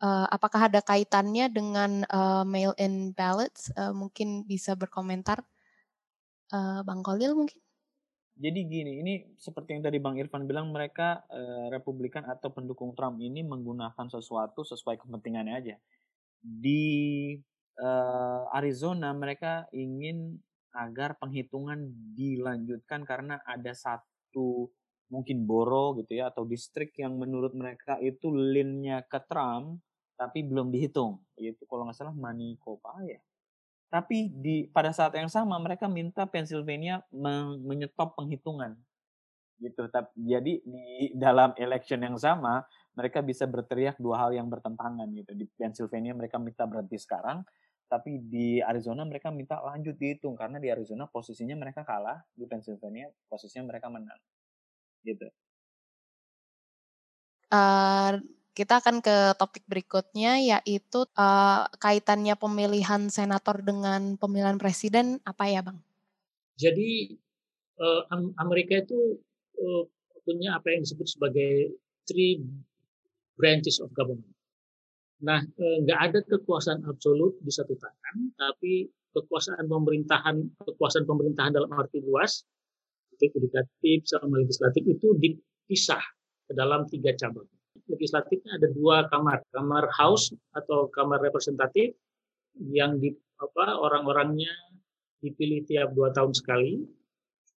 uh, apakah ada kaitannya dengan uh, mail-in ballots? Uh, mungkin bisa berkomentar. Uh, Bang Kolil mungkin? Jadi gini, ini seperti yang tadi Bang Irfan bilang, mereka eh, Republikan atau pendukung Trump ini menggunakan sesuatu sesuai kepentingannya aja. Di Arizona mereka ingin agar penghitungan dilanjutkan karena ada satu mungkin boro gitu ya atau distrik yang menurut mereka itu linnya ke Trump tapi belum dihitung. Yaitu kalau nggak salah Manikopa ya tapi di pada saat yang sama mereka minta Pennsylvania men menyetop penghitungan. Gitu. Tapi jadi di dalam election yang sama mereka bisa berteriak dua hal yang bertentangan gitu. Di Pennsylvania mereka minta berhenti sekarang, tapi di Arizona mereka minta lanjut dihitung karena di Arizona posisinya mereka kalah, di Pennsylvania posisinya mereka menang. Gitu. Uh, kita akan ke topik berikutnya yaitu uh, kaitannya pemilihan senator dengan pemilihan presiden apa ya, Bang? Jadi uh, Amerika itu uh, punya apa yang disebut sebagai three branches of government. Nah, nggak ada kekuasaan absolut di satu tangan, tapi kekuasaan pemerintahan, kekuasaan pemerintahan dalam arti luas, yudikatif sama legislatif itu dipisah ke dalam tiga cabang legislatifnya ada dua kamar, kamar House atau kamar representatif yang di apa orang-orangnya dipilih tiap dua tahun sekali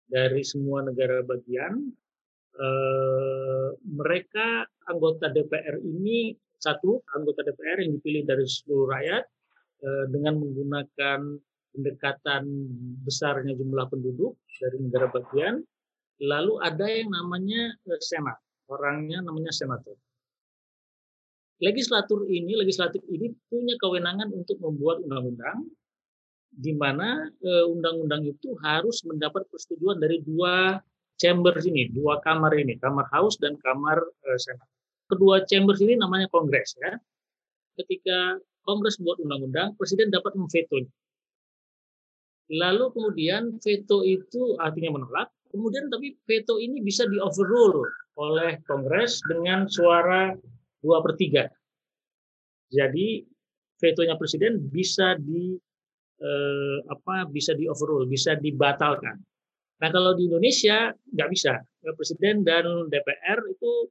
dari semua negara bagian. E, mereka anggota DPR ini satu anggota DPR yang dipilih dari seluruh rakyat e, dengan menggunakan pendekatan besarnya jumlah penduduk dari negara bagian. Lalu ada yang namanya eh, senat, orangnya namanya senator legislatur ini, legislatif ini punya kewenangan untuk membuat undang-undang di mana undang-undang itu harus mendapat persetujuan dari dua chamber ini, dua kamar ini, kamar House dan kamar Senat. Kedua chamber ini namanya Kongres ya. Ketika Kongres buat undang-undang, presiden dapat memveto. Lalu kemudian veto itu artinya menolak. Kemudian tapi veto ini bisa di overrule oleh Kongres dengan suara dua per tiga. Jadi vetonya presiden bisa di eh, apa bisa di overrule, bisa dibatalkan. Nah kalau di Indonesia nggak bisa, presiden dan DPR itu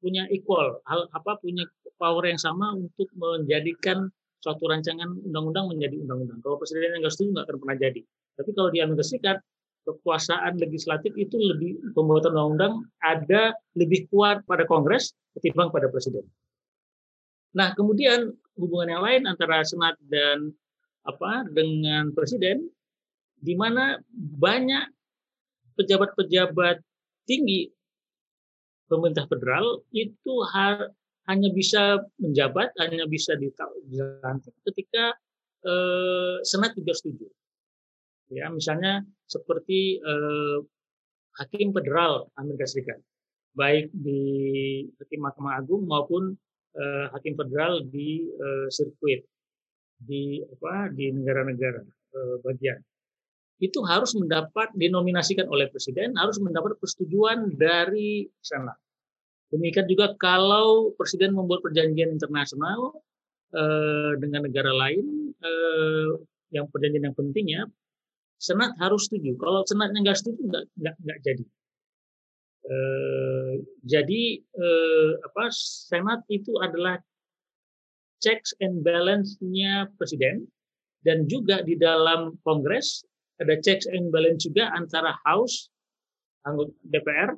punya equal, hal apa punya power yang sama untuk menjadikan suatu rancangan undang-undang menjadi undang-undang. Kalau presiden yang nggak setuju nggak akan pernah jadi. Tapi kalau di Amerika Serikat kekuasaan legislatif itu lebih pembuatan undang-undang ada lebih kuat pada Kongres ketimbang pada presiden. Nah, kemudian hubungan yang lain antara Senat dan apa dengan presiden di mana banyak pejabat-pejabat tinggi pemerintah federal itu hanya bisa menjabat, hanya bisa dilantik ketika eh, senat juga setuju. Ya, misalnya seperti eh, hakim federal Amerika Serikat, baik di hakim Mahkamah Agung maupun eh, hakim federal di eh, sirkuit di apa di negara-negara eh, bagian itu harus mendapat dinominasikan oleh presiden, harus mendapat persetujuan dari Senat. Demikian juga kalau presiden membuat perjanjian internasional eh, dengan negara lain eh, yang perjanjian yang pentingnya, Senat harus setuju. Kalau Senatnya nggak setuju, nggak, nggak, jadi. Eh, jadi eh, apa Senat itu adalah checks and balance-nya presiden dan juga di dalam Kongres ada checks and balance juga antara House, anggota DPR,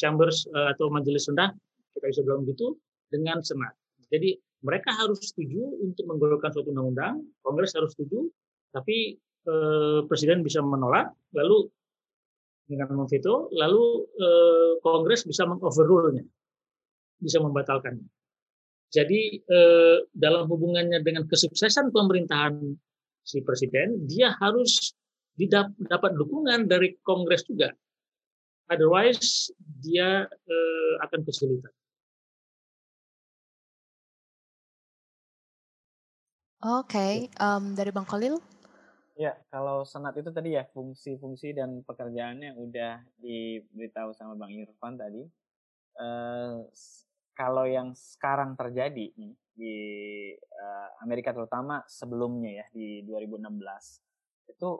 Chambers uh, atau Majelis Rendah, kita bisa bilang gitu, dengan Senat. Jadi mereka harus setuju untuk menggolongkan suatu undang-undang, Kongres harus setuju, tapi eh, Presiden bisa menolak, lalu dengan memveto, lalu eh, Kongres bisa mengoverrule-nya, bisa membatalkannya. Jadi eh, dalam hubungannya dengan kesuksesan pemerintahan si presiden, dia harus dapat dukungan dari Kongres juga. Otherwise dia uh, akan kesulitan. Oke, okay. um, dari Bang Khalil? Ya, kalau senat itu tadi ya fungsi-fungsi dan pekerjaannya udah diberitahu sama Bang Irfan tadi. Uh, kalau yang sekarang terjadi nih di uh, Amerika terutama sebelumnya ya di 2016 itu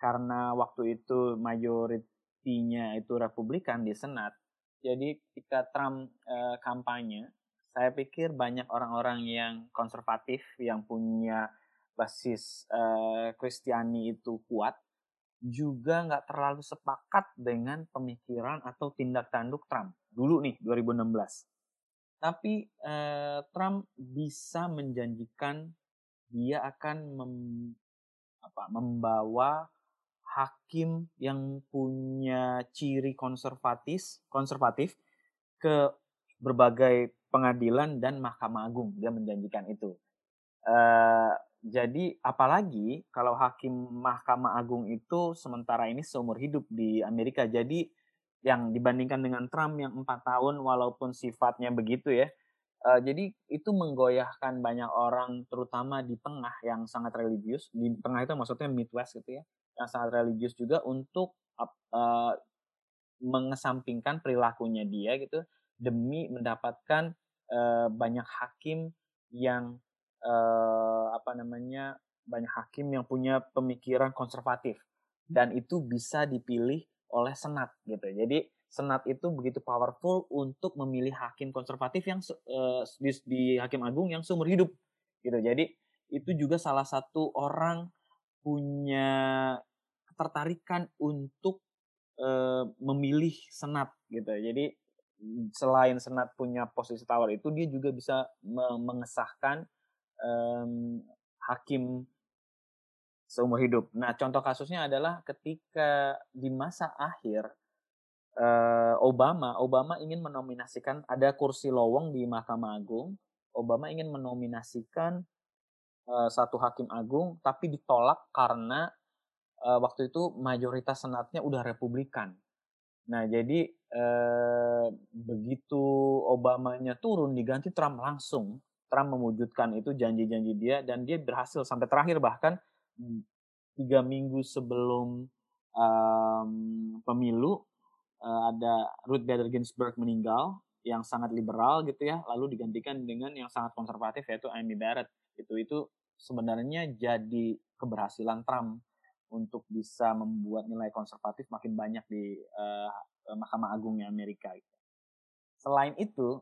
karena waktu itu mayoritinya itu Republikan di Senat, jadi ketika Trump kampanye, saya pikir banyak orang-orang yang konservatif yang punya basis Kristiani itu kuat juga nggak terlalu sepakat dengan pemikiran atau tindak tanduk Trump dulu nih 2016. Tapi Trump bisa menjanjikan dia akan apa membawa hakim yang punya ciri konservatif konservatif ke berbagai pengadilan dan mahkamah agung. Dia menjanjikan itu. Uh, jadi apalagi kalau hakim mahkamah agung itu sementara ini seumur hidup di Amerika. Jadi yang dibandingkan dengan Trump yang empat tahun walaupun sifatnya begitu ya Uh, jadi itu menggoyahkan banyak orang terutama di tengah yang sangat religius. Di tengah itu maksudnya Midwest gitu ya yang sangat religius juga untuk uh, mengesampingkan perilakunya dia gitu demi mendapatkan uh, banyak hakim yang uh, apa namanya banyak hakim yang punya pemikiran konservatif. Dan itu bisa dipilih oleh senat gitu. Jadi Senat itu begitu powerful untuk memilih hakim konservatif yang uh, di, di hakim agung yang seumur hidup gitu. Jadi itu juga salah satu orang punya ketertarikan untuk uh, memilih senat gitu. Jadi selain senat punya posisi tawar itu dia juga bisa mengesahkan um, hakim seumur hidup. Nah, contoh kasusnya adalah ketika di masa akhir uh, Obama, Obama ingin menominasikan ada kursi lowong di Mahkamah Agung. Obama ingin menominasikan uh, satu hakim agung, tapi ditolak karena uh, waktu itu mayoritas senatnya udah Republikan. Nah, jadi uh, begitu Obamanya turun diganti Trump langsung. Trump mewujudkan itu janji-janji dia dan dia berhasil sampai terakhir bahkan tiga minggu sebelum um, pemilu uh, ada Ruth Bader Ginsburg meninggal yang sangat liberal gitu ya, lalu digantikan dengan yang sangat konservatif yaitu Amy Barrett. Itu itu sebenarnya jadi keberhasilan Trump untuk bisa membuat nilai konservatif makin banyak di uh, Mahkamah Agungnya Amerika. Gitu. Selain itu,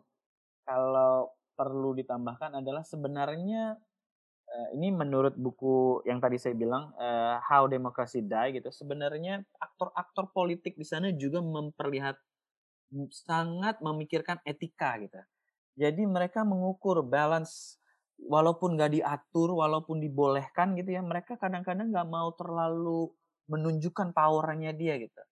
kalau perlu ditambahkan adalah sebenarnya uh, ini menurut buku yang tadi saya bilang uh, How Democracy Die gitu sebenarnya aktor-aktor politik di sana juga memperlihat sangat memikirkan etika gitu Jadi mereka mengukur balance walaupun nggak diatur, walaupun dibolehkan gitu ya, mereka kadang-kadang nggak mau terlalu menunjukkan powernya dia gitu.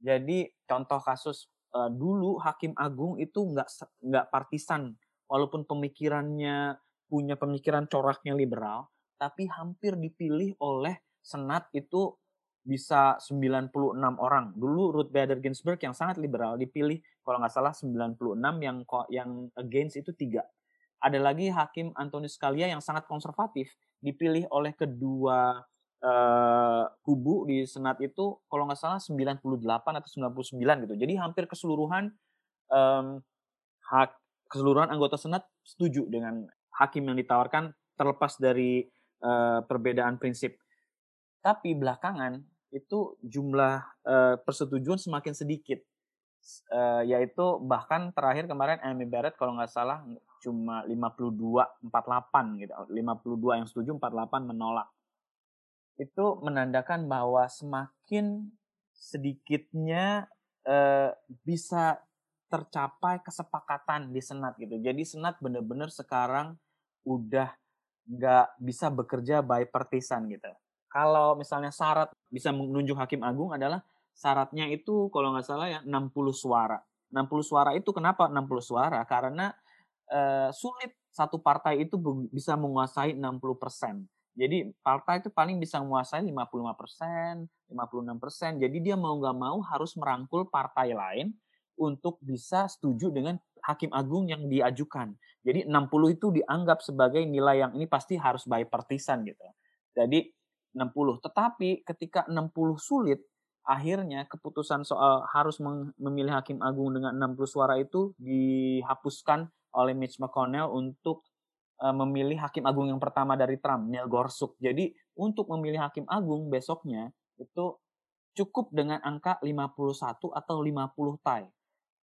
Jadi contoh kasus uh, dulu Hakim Agung itu nggak nggak partisan, walaupun pemikirannya punya pemikiran coraknya liberal, tapi hampir dipilih oleh Senat itu bisa 96 orang. Dulu Ruth Bader Ginsburg yang sangat liberal dipilih kalau nggak salah 96 yang yang against itu tiga. Ada lagi Hakim Antonius Scalia yang sangat konservatif dipilih oleh kedua uh, kubu di Senat itu kalau nggak salah 98 atau 99 gitu. Jadi hampir keseluruhan um, hak keseluruhan anggota Senat setuju dengan hakim yang ditawarkan terlepas dari uh, perbedaan prinsip. Tapi belakangan itu jumlah uh, persetujuan semakin sedikit. Uh, yaitu bahkan terakhir kemarin Amy Barrett kalau nggak salah cuma 52 48 gitu. 52 yang setuju 48 menolak itu menandakan bahwa semakin sedikitnya eh, bisa tercapai kesepakatan di senat gitu. Jadi senat benar-benar sekarang udah nggak bisa bekerja by partisan gitu. Kalau misalnya syarat bisa menunjuk hakim agung adalah syaratnya itu kalau nggak salah ya 60 suara. 60 suara itu kenapa 60 suara? Karena eh, sulit satu partai itu bisa menguasai 60 persen. Jadi partai itu paling bisa menguasai 55 persen, 56 persen. Jadi dia mau nggak mau harus merangkul partai lain untuk bisa setuju dengan hakim agung yang diajukan. Jadi 60 itu dianggap sebagai nilai yang ini pasti harus bipartisan gitu. Jadi 60. Tetapi ketika 60 sulit, akhirnya keputusan soal harus memilih hakim agung dengan 60 suara itu dihapuskan oleh Mitch McConnell untuk Eh, memilih hakim agung yang pertama dari Trump, Neil Gorsuch. Jadi untuk memilih hakim agung besoknya itu cukup dengan angka 51 atau 50 tie.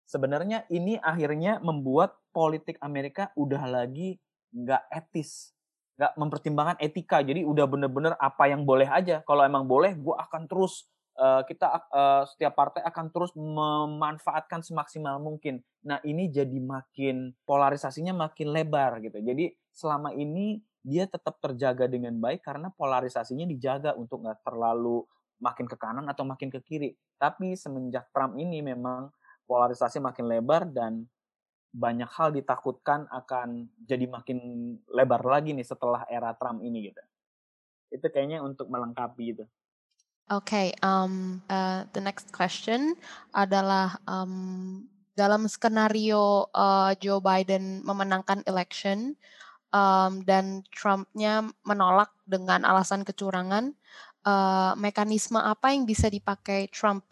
Sebenarnya ini akhirnya membuat politik Amerika udah lagi nggak etis, nggak mempertimbangkan etika. Jadi udah bener-bener apa yang boleh aja. Kalau emang boleh, gue akan terus uh, kita uh, setiap partai akan terus memanfaatkan semaksimal mungkin. Nah, ini jadi makin polarisasinya makin lebar gitu. Jadi selama ini dia tetap terjaga dengan baik karena polarisasinya dijaga untuk nggak terlalu makin ke kanan atau makin ke kiri. Tapi semenjak Trump ini memang polarisasi makin lebar dan banyak hal ditakutkan akan jadi makin lebar lagi nih setelah era Trump ini gitu. Itu kayaknya untuk melengkapi itu. Okay, um, uh, the next question adalah um, dalam skenario uh, Joe Biden memenangkan election um, dan Trumpnya menolak dengan alasan kecurangan, uh, mekanisme apa yang bisa dipakai Trump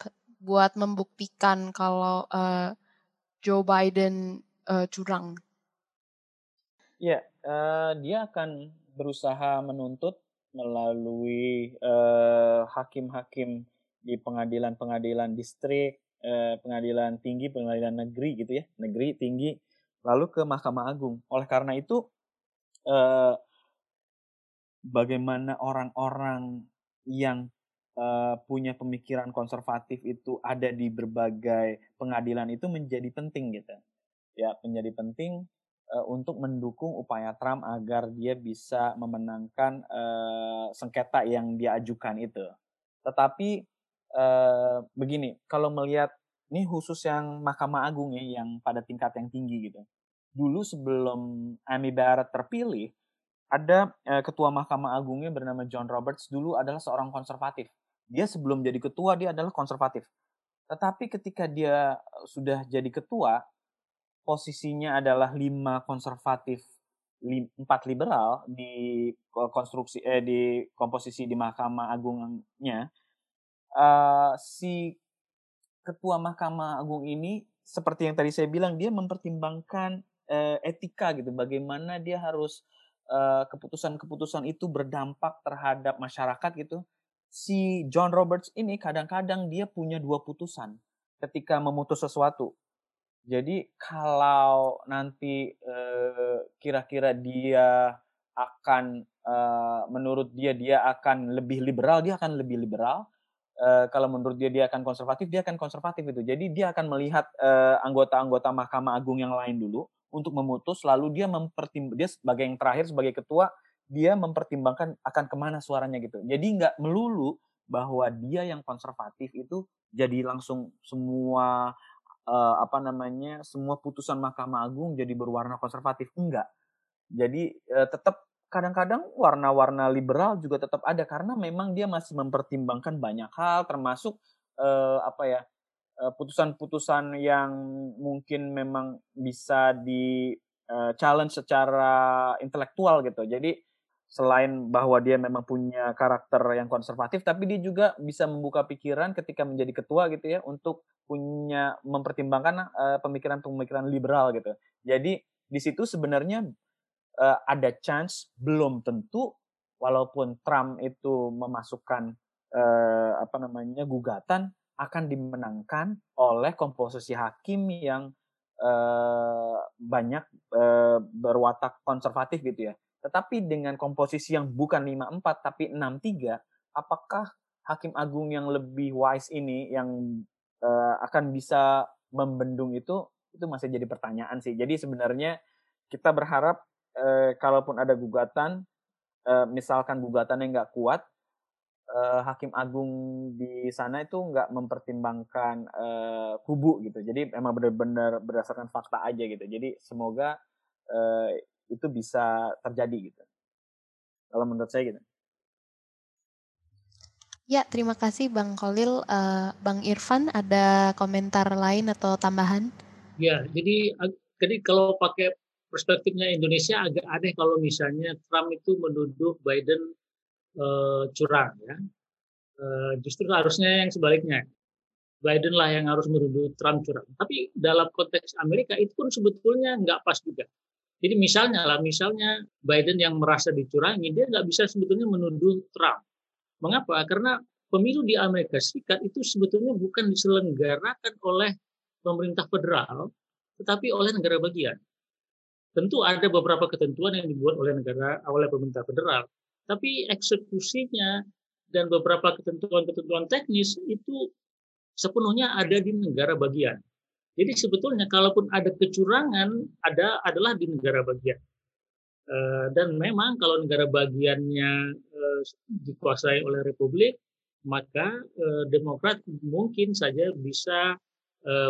buat membuktikan kalau uh, Joe Biden uh, curang? Ya, uh, dia akan berusaha menuntut melalui eh, hakim-hakim di pengadilan-pengadilan distrik, eh, pengadilan tinggi, pengadilan negeri gitu ya, negeri tinggi, lalu ke Mahkamah Agung. Oleh karena itu, eh, bagaimana orang-orang yang uh, punya pemikiran konservatif itu ada di berbagai pengadilan itu menjadi penting gitu. Ya, menjadi penting uh, untuk mendukung upaya Trump agar dia bisa memenangkan uh, sengketa yang dia ajukan itu. Tetapi uh, begini, kalau melihat ini khusus yang Mahkamah Agung ya, yang pada tingkat yang tinggi gitu. Dulu sebelum Amy Barrett terpilih, ada uh, ketua Mahkamah Agungnya bernama John Roberts dulu adalah seorang konservatif. Dia sebelum jadi ketua dia adalah konservatif. Tetapi ketika dia sudah jadi ketua, posisinya adalah lima konservatif, empat liberal di konstruksi eh di komposisi di Mahkamah Agungnya, uh, si ketua Mahkamah Agung ini seperti yang tadi saya bilang dia mempertimbangkan uh, etika gitu, bagaimana dia harus keputusan-keputusan uh, itu berdampak terhadap masyarakat gitu. Si John Roberts ini kadang-kadang dia punya dua putusan ketika memutus sesuatu jadi kalau nanti kira-kira uh, dia akan uh, menurut dia dia akan lebih liberal, dia akan lebih liberal. Uh, kalau menurut dia dia akan konservatif, dia akan konservatif itu. Jadi dia akan melihat anggota-anggota Mahkamah Agung yang lain dulu untuk memutus lalu dia mempertim dia sebagai yang terakhir sebagai ketua dia mempertimbangkan akan ke mana suaranya gitu. Jadi nggak melulu bahwa dia yang konservatif itu jadi langsung semua uh, apa namanya semua putusan Mahkamah Agung jadi berwarna konservatif. Enggak jadi uh, tetap kadang-kadang warna-warna liberal juga tetap ada karena memang dia masih mempertimbangkan banyak hal termasuk uh, apa ya Eh, putusan-putusan yang mungkin memang bisa di uh, challenge secara intelektual gitu. Jadi selain bahwa dia memang punya karakter yang konservatif, tapi dia juga bisa membuka pikiran ketika menjadi ketua gitu ya untuk punya mempertimbangkan pemikiran-pemikiran uh, liberal gitu. Jadi di situ sebenarnya uh, ada chance belum tentu walaupun Trump itu memasukkan uh, apa namanya gugatan akan dimenangkan oleh komposisi hakim yang uh, banyak uh, berwatak konservatif gitu ya. Tetapi dengan komposisi yang bukan 5-4 tapi 6-3, apakah hakim agung yang lebih wise ini yang uh, akan bisa membendung itu itu masih jadi pertanyaan sih. Jadi sebenarnya kita berharap uh, kalaupun ada gugatan, uh, misalkan gugatannya nggak kuat, hakim agung di sana itu nggak mempertimbangkan uh, kubu gitu. Jadi emang benar-benar berdasarkan fakta aja gitu. Jadi semoga itu bisa terjadi gitu. Kalau menurut saya gitu. Ya, terima kasih Bang Kolil. Uh, Bang Irfan, ada komentar lain atau tambahan? Ya, jadi jadi kalau pakai perspektifnya Indonesia agak aneh kalau misalnya Trump itu menuduh Biden uh, curang ya. Uh, justru harusnya yang sebaliknya. Biden lah yang harus menuduh Trump curang. Tapi dalam konteks Amerika itu pun sebetulnya nggak pas juga. Jadi misalnya lah, misalnya Biden yang merasa dicurangi, dia nggak bisa sebetulnya menuduh Trump. Mengapa? Karena pemilu di Amerika Serikat itu sebetulnya bukan diselenggarakan oleh pemerintah federal, tetapi oleh negara bagian. Tentu ada beberapa ketentuan yang dibuat oleh negara oleh pemerintah federal, tapi eksekusinya dan beberapa ketentuan-ketentuan teknis itu sepenuhnya ada di negara bagian. Jadi sebetulnya kalaupun ada kecurangan ada adalah di negara bagian. Eh, dan memang kalau negara bagiannya eh, dikuasai oleh Republik, maka eh, Demokrat mungkin saja bisa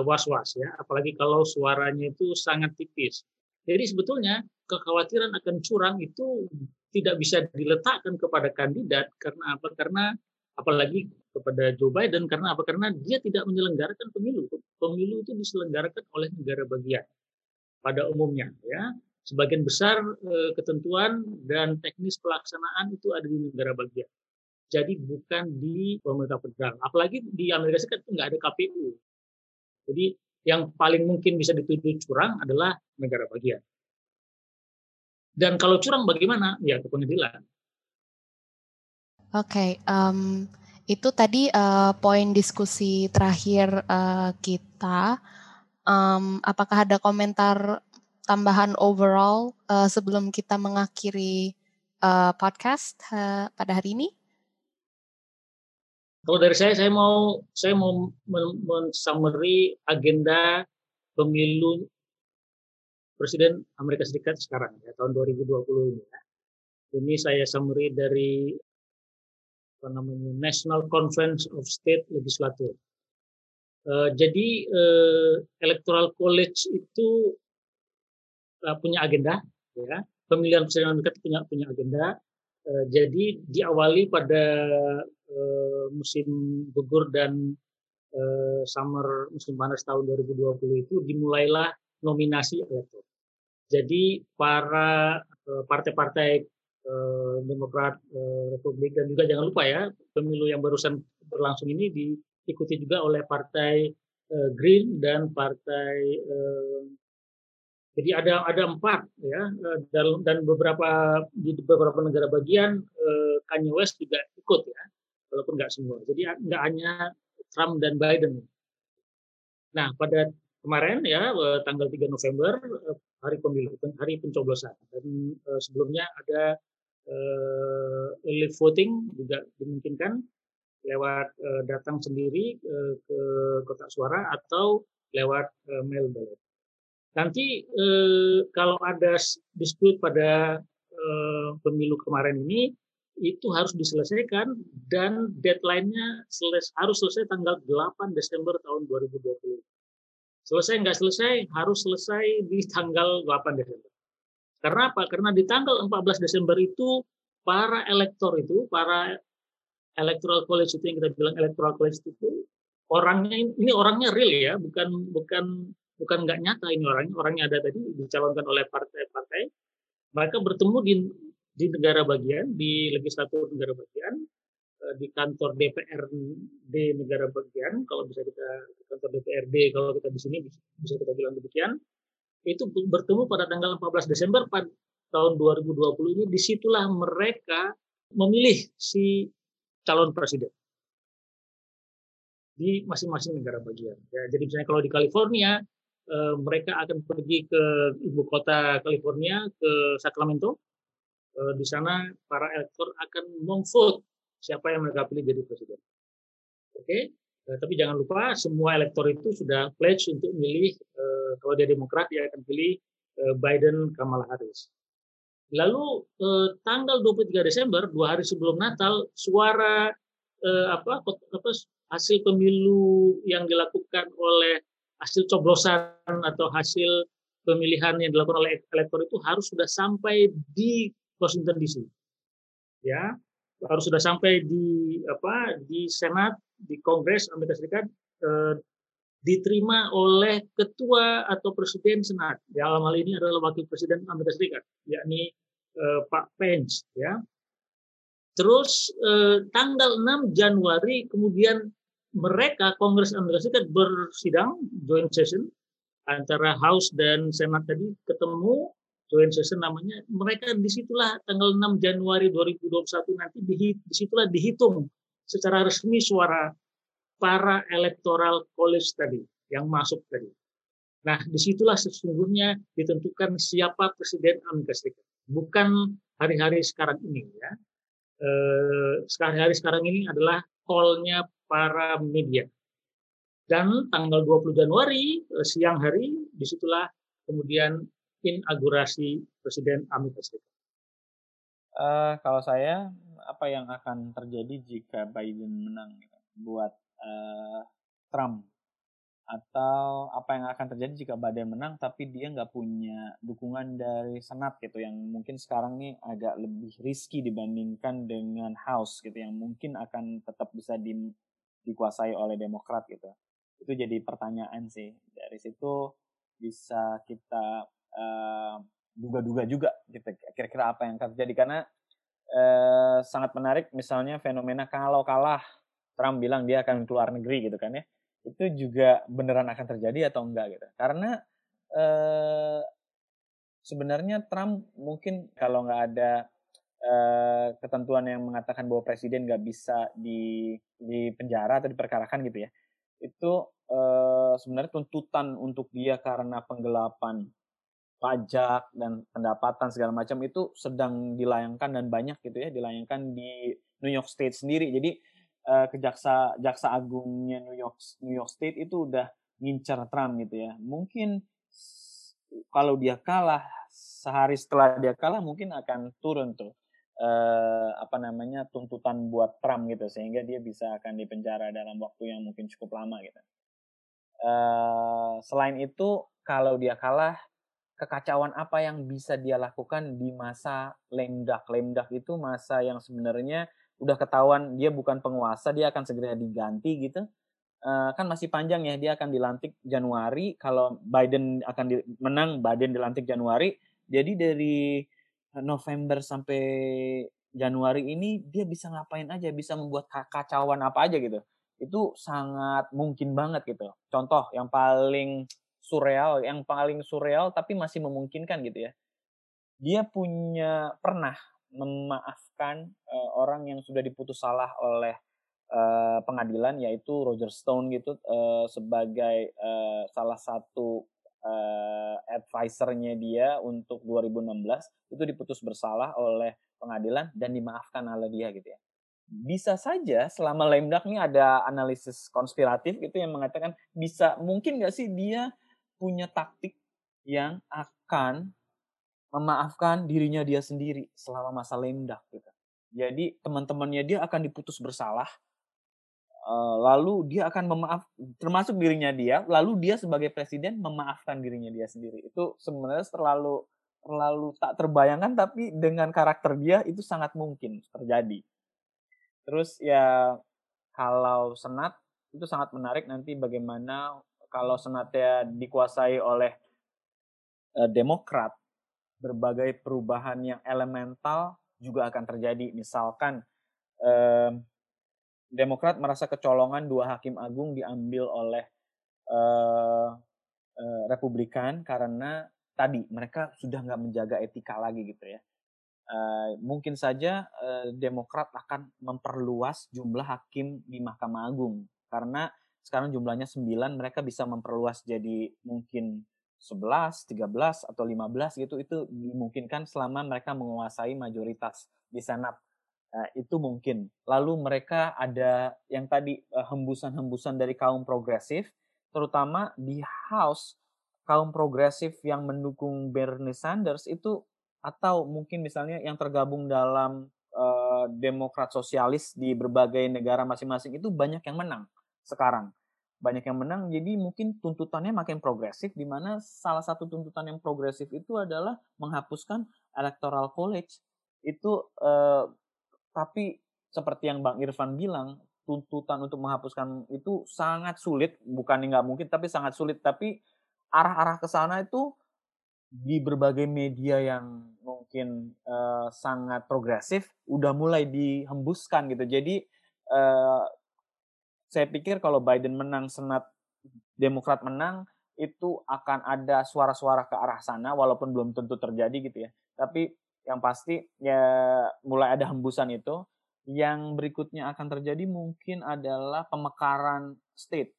was-was ya, apalagi kalau suaranya itu sangat tipis. Jadi sebetulnya kekhawatiran akan curang itu tidak bisa diletakkan kepada kandidat karena apa? Karena apalagi kepada Joe Biden karena apa? Karena dia tidak menyelenggarakan pemilu. Pemilu itu diselenggarakan oleh negara bagian pada umumnya ya. Sebagian besar e, ketentuan dan teknis pelaksanaan itu ada di negara bagian. Jadi bukan di pemerintah federal. Apalagi di Amerika Serikat itu nggak ada KPU. Jadi yang paling mungkin bisa dituduh curang adalah negara bagian. Dan kalau curang bagaimana? Ya ke pengadilan. Oke, okay, um, itu tadi uh, poin diskusi terakhir uh, kita. Um, apakah ada komentar tambahan overall uh, sebelum kita mengakhiri uh, podcast uh, pada hari ini? Kalau dari saya, saya mau saya mau men-summary agenda pemilu Presiden Amerika Serikat sekarang ya tahun 2020 ini ya. Ini saya summary dari apa namanya National Conference of State Legislature. Uh, jadi uh, Electoral College itu uh, punya agenda ya. Pemilihan presiden Amerika punya punya agenda. Uh, jadi diawali pada uh, musim gugur dan uh, summer musim panas tahun 2020 itu dimulailah nominasi elektoral. Jadi para partai-partai eh, Demokrat, eh, Republik dan juga jangan lupa ya pemilu yang barusan berlangsung ini diikuti juga oleh partai Green dan partai jadi ada ada empat ya dan, dan beberapa di beberapa negara bagian Kanye West juga ikut ya walaupun nggak semua. Jadi nggak hanya Trump dan Biden. Nah pada kemarin ya eh, tanggal 3 November eh, hari pemilu hari pencoblosan dan sebelumnya ada uh, early voting juga dimungkinkan lewat uh, datang sendiri uh, ke kotak suara atau lewat uh, mail ballot. Nanti eh, kalau ada dispute pada eh, pemilu kemarin ini itu harus diselesaikan dan deadline-nya seles, harus selesai tanggal 8 Desember tahun 2020. Selesai nggak selesai harus selesai di tanggal 8 Desember. Karena apa? Karena di tanggal 14 Desember itu para elektor itu, para electoral college itu yang kita bilang electoral college itu orangnya ini orangnya real ya, bukan bukan bukan nggak nyata ini orangnya, orangnya ada tadi dicalonkan oleh partai-partai. Mereka bertemu di di negara bagian, di legislatur negara bagian, eh, di kantor DPRD negara bagian, kalau bisa kita kantor DPRD, kalau kita di sini bisa kita bilang demikian, itu bertemu pada tanggal 14 Desember tahun 2020 ini, di situlah mereka memilih si calon presiden di masing-masing negara bagian. Ya, jadi misalnya kalau di California, eh, mereka akan pergi ke ibu kota California, ke Sacramento. Eh, di sana para elektor akan memvote siapa yang mereka pilih jadi presiden. Oke? Eh, tapi jangan lupa semua elektor itu sudah pledge untuk memilih eh, kalau dia Demokrat dia akan pilih eh, Biden Kamala Harris. Lalu eh, tanggal 23 Desember, dua hari sebelum Natal, suara eh, apa, apa hasil pemilu yang dilakukan oleh hasil coblosan atau hasil pemilihan yang dilakukan oleh elektor itu harus sudah sampai di Washington DC. Ya, harus sudah sampai di apa di Senat, di Kongres Amerika Serikat eh, diterima oleh ketua atau presiden Senat. Dalam hal ini adalah wakil presiden Amerika Serikat, yakni eh, Pak Pence. Ya, terus eh, tanggal 6 Januari kemudian mereka Kongres Amerika Serikat bersidang joint session antara House dan Senat tadi ketemu joint session namanya, mereka di situlah tanggal 6 Januari 2021 nanti di situlah dihitung secara resmi suara para electoral college tadi yang masuk tadi. Nah, di situlah sesungguhnya ditentukan siapa presiden Amerika Serikat, bukan hari-hari sekarang ini ya. Eh, hari-hari sekarang ini adalah call-nya para media. Dan tanggal 20 Januari eh, siang hari di situlah kemudian inaugurasi Presiden Amerika Serikat? Uh, kalau saya, apa yang akan terjadi jika Biden menang gitu, buat uh, Trump? Atau apa yang akan terjadi jika Biden menang tapi dia nggak punya dukungan dari Senat gitu, yang mungkin sekarang nih agak lebih risky dibandingkan dengan House gitu, yang mungkin akan tetap bisa di, dikuasai oleh Demokrat gitu. Itu jadi pertanyaan sih. Dari situ bisa kita duga duga-duga juga gitu kira-kira apa yang akan terjadi karena uh, sangat menarik misalnya fenomena kalau kalah Trump bilang dia akan keluar negeri gitu kan ya. Itu juga beneran akan terjadi atau enggak gitu. Karena uh, sebenarnya Trump mungkin kalau nggak ada uh, ketentuan yang mengatakan bahwa presiden nggak bisa di di penjara atau diperkarakan gitu ya. Itu uh, sebenarnya tuntutan untuk dia karena penggelapan pajak dan pendapatan segala macam itu sedang dilayangkan dan banyak gitu ya dilayangkan di New York State sendiri. Jadi uh, kejaksa jaksa agungnya New York New York State itu udah ngincar Trump gitu ya. Mungkin kalau dia kalah sehari setelah dia kalah mungkin akan turun tuh uh, apa namanya tuntutan buat Trump gitu sehingga dia bisa akan dipenjara dalam waktu yang mungkin cukup lama gitu. Uh, selain itu kalau dia kalah kekacauan apa yang bisa dia lakukan di masa lemdak. Lemdak itu masa yang sebenarnya udah ketahuan dia bukan penguasa, dia akan segera diganti gitu. Uh, kan masih panjang ya, dia akan dilantik Januari. Kalau Biden akan di, menang, Biden dilantik Januari. Jadi dari November sampai Januari ini dia bisa ngapain aja, bisa membuat kekacauan apa aja gitu. Itu sangat mungkin banget gitu. Contoh yang paling surreal, yang paling surreal tapi masih memungkinkan gitu ya. Dia punya pernah memaafkan uh, orang yang sudah diputus salah oleh uh, pengadilan yaitu Roger Stone gitu uh, sebagai uh, salah satu uh, advisernya dia untuk 2016 itu diputus bersalah oleh pengadilan dan dimaafkan oleh dia gitu ya bisa saja selama Lemdak ini ada analisis konspiratif gitu yang mengatakan bisa mungkin nggak sih dia punya taktik yang akan memaafkan dirinya dia sendiri selama masa lemdak gitu. Jadi teman-temannya dia akan diputus bersalah, eh, lalu dia akan memaaf, termasuk dirinya dia, lalu dia sebagai presiden memaafkan dirinya dia sendiri. Itu sebenarnya terlalu terlalu tak terbayangkan, tapi dengan karakter dia itu sangat mungkin terjadi. Terus ya kalau senat itu sangat menarik nanti bagaimana kalau senatnya dikuasai oleh uh, Demokrat, berbagai perubahan yang elemental juga akan terjadi. Misalkan uh, Demokrat merasa kecolongan dua hakim agung diambil oleh uh, uh, Republikan karena tadi mereka sudah nggak menjaga etika lagi gitu ya. Uh, mungkin saja uh, Demokrat akan memperluas jumlah hakim di Mahkamah Agung karena sekarang jumlahnya 9 mereka bisa memperluas jadi mungkin 11, 13 atau 15 gitu itu dimungkinkan selama mereka menguasai mayoritas di Senat. Uh, itu mungkin. Lalu mereka ada yang tadi hembusan-hembusan uh, dari kaum progresif terutama di House kaum progresif yang mendukung Bernie Sanders itu atau mungkin misalnya yang tergabung dalam uh, demokrat sosialis di berbagai negara masing-masing itu banyak yang menang sekarang. Banyak yang menang jadi mungkin tuntutannya makin progresif di mana salah satu tuntutan yang progresif itu adalah menghapuskan electoral college. Itu uh, tapi seperti yang Bang Irfan bilang tuntutan untuk menghapuskan itu sangat sulit bukan nggak mungkin tapi sangat sulit. Tapi arah-arah ke sana itu di berbagai media yang mungkin uh, sangat progresif udah mulai dihembuskan gitu. Jadi uh, saya pikir kalau Biden menang Senat Demokrat menang itu akan ada suara-suara ke arah sana walaupun belum tentu terjadi gitu ya. Tapi yang pasti ya mulai ada hembusan itu. Yang berikutnya akan terjadi mungkin adalah pemekaran state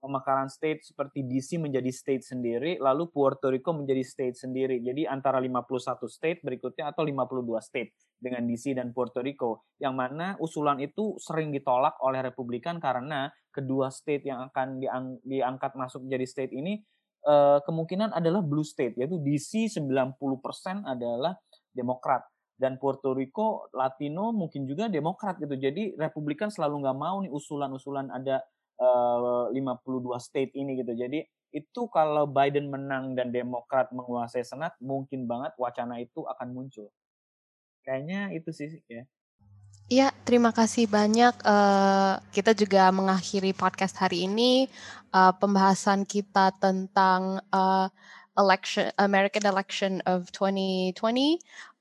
pemekaran state seperti DC menjadi state sendiri, lalu Puerto Rico menjadi state sendiri. Jadi antara 51 state berikutnya atau 52 state dengan DC dan Puerto Rico. Yang mana usulan itu sering ditolak oleh Republikan karena kedua state yang akan diang diangkat masuk menjadi state ini uh, kemungkinan adalah blue state, yaitu DC 90% adalah Demokrat dan Puerto Rico Latino mungkin juga Demokrat gitu. Jadi Republikan selalu nggak mau nih usulan-usulan ada uh, eh, 52 state ini gitu. Jadi itu kalau Biden menang dan Demokrat menguasai Senat, mungkin banget wacana itu akan muncul. Kayaknya itu sih ya. Iya, terima kasih banyak. Uh, kita juga mengakhiri podcast hari ini uh, pembahasan kita tentang uh, election American election of 2020.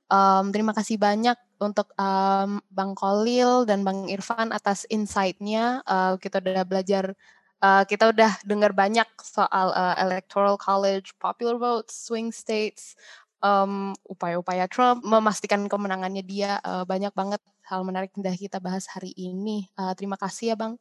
Um, terima kasih banyak untuk um, Bang Kolil dan Bang Irfan atas insight-nya. Uh, kita udah belajar, uh, kita udah dengar banyak soal uh, electoral college, popular votes, swing states, um, upaya-upaya Trump memastikan kemenangannya dia. Uh, banyak banget hal menarik yang kita bahas hari ini. Uh, terima kasih ya Bang.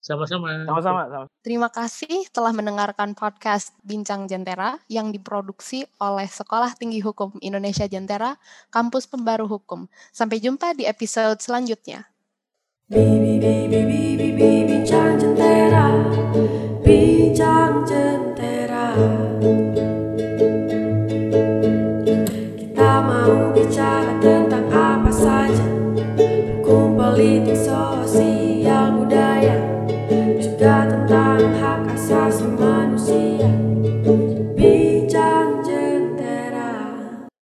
Sama-sama. Sama-sama. Terima kasih telah mendengarkan podcast Bincang Jentera yang diproduksi oleh Sekolah Tinggi Hukum Indonesia Jentera, Kampus Pembaru Hukum. Sampai jumpa di episode selanjutnya. Bincang Jentera, Bincang Jentera.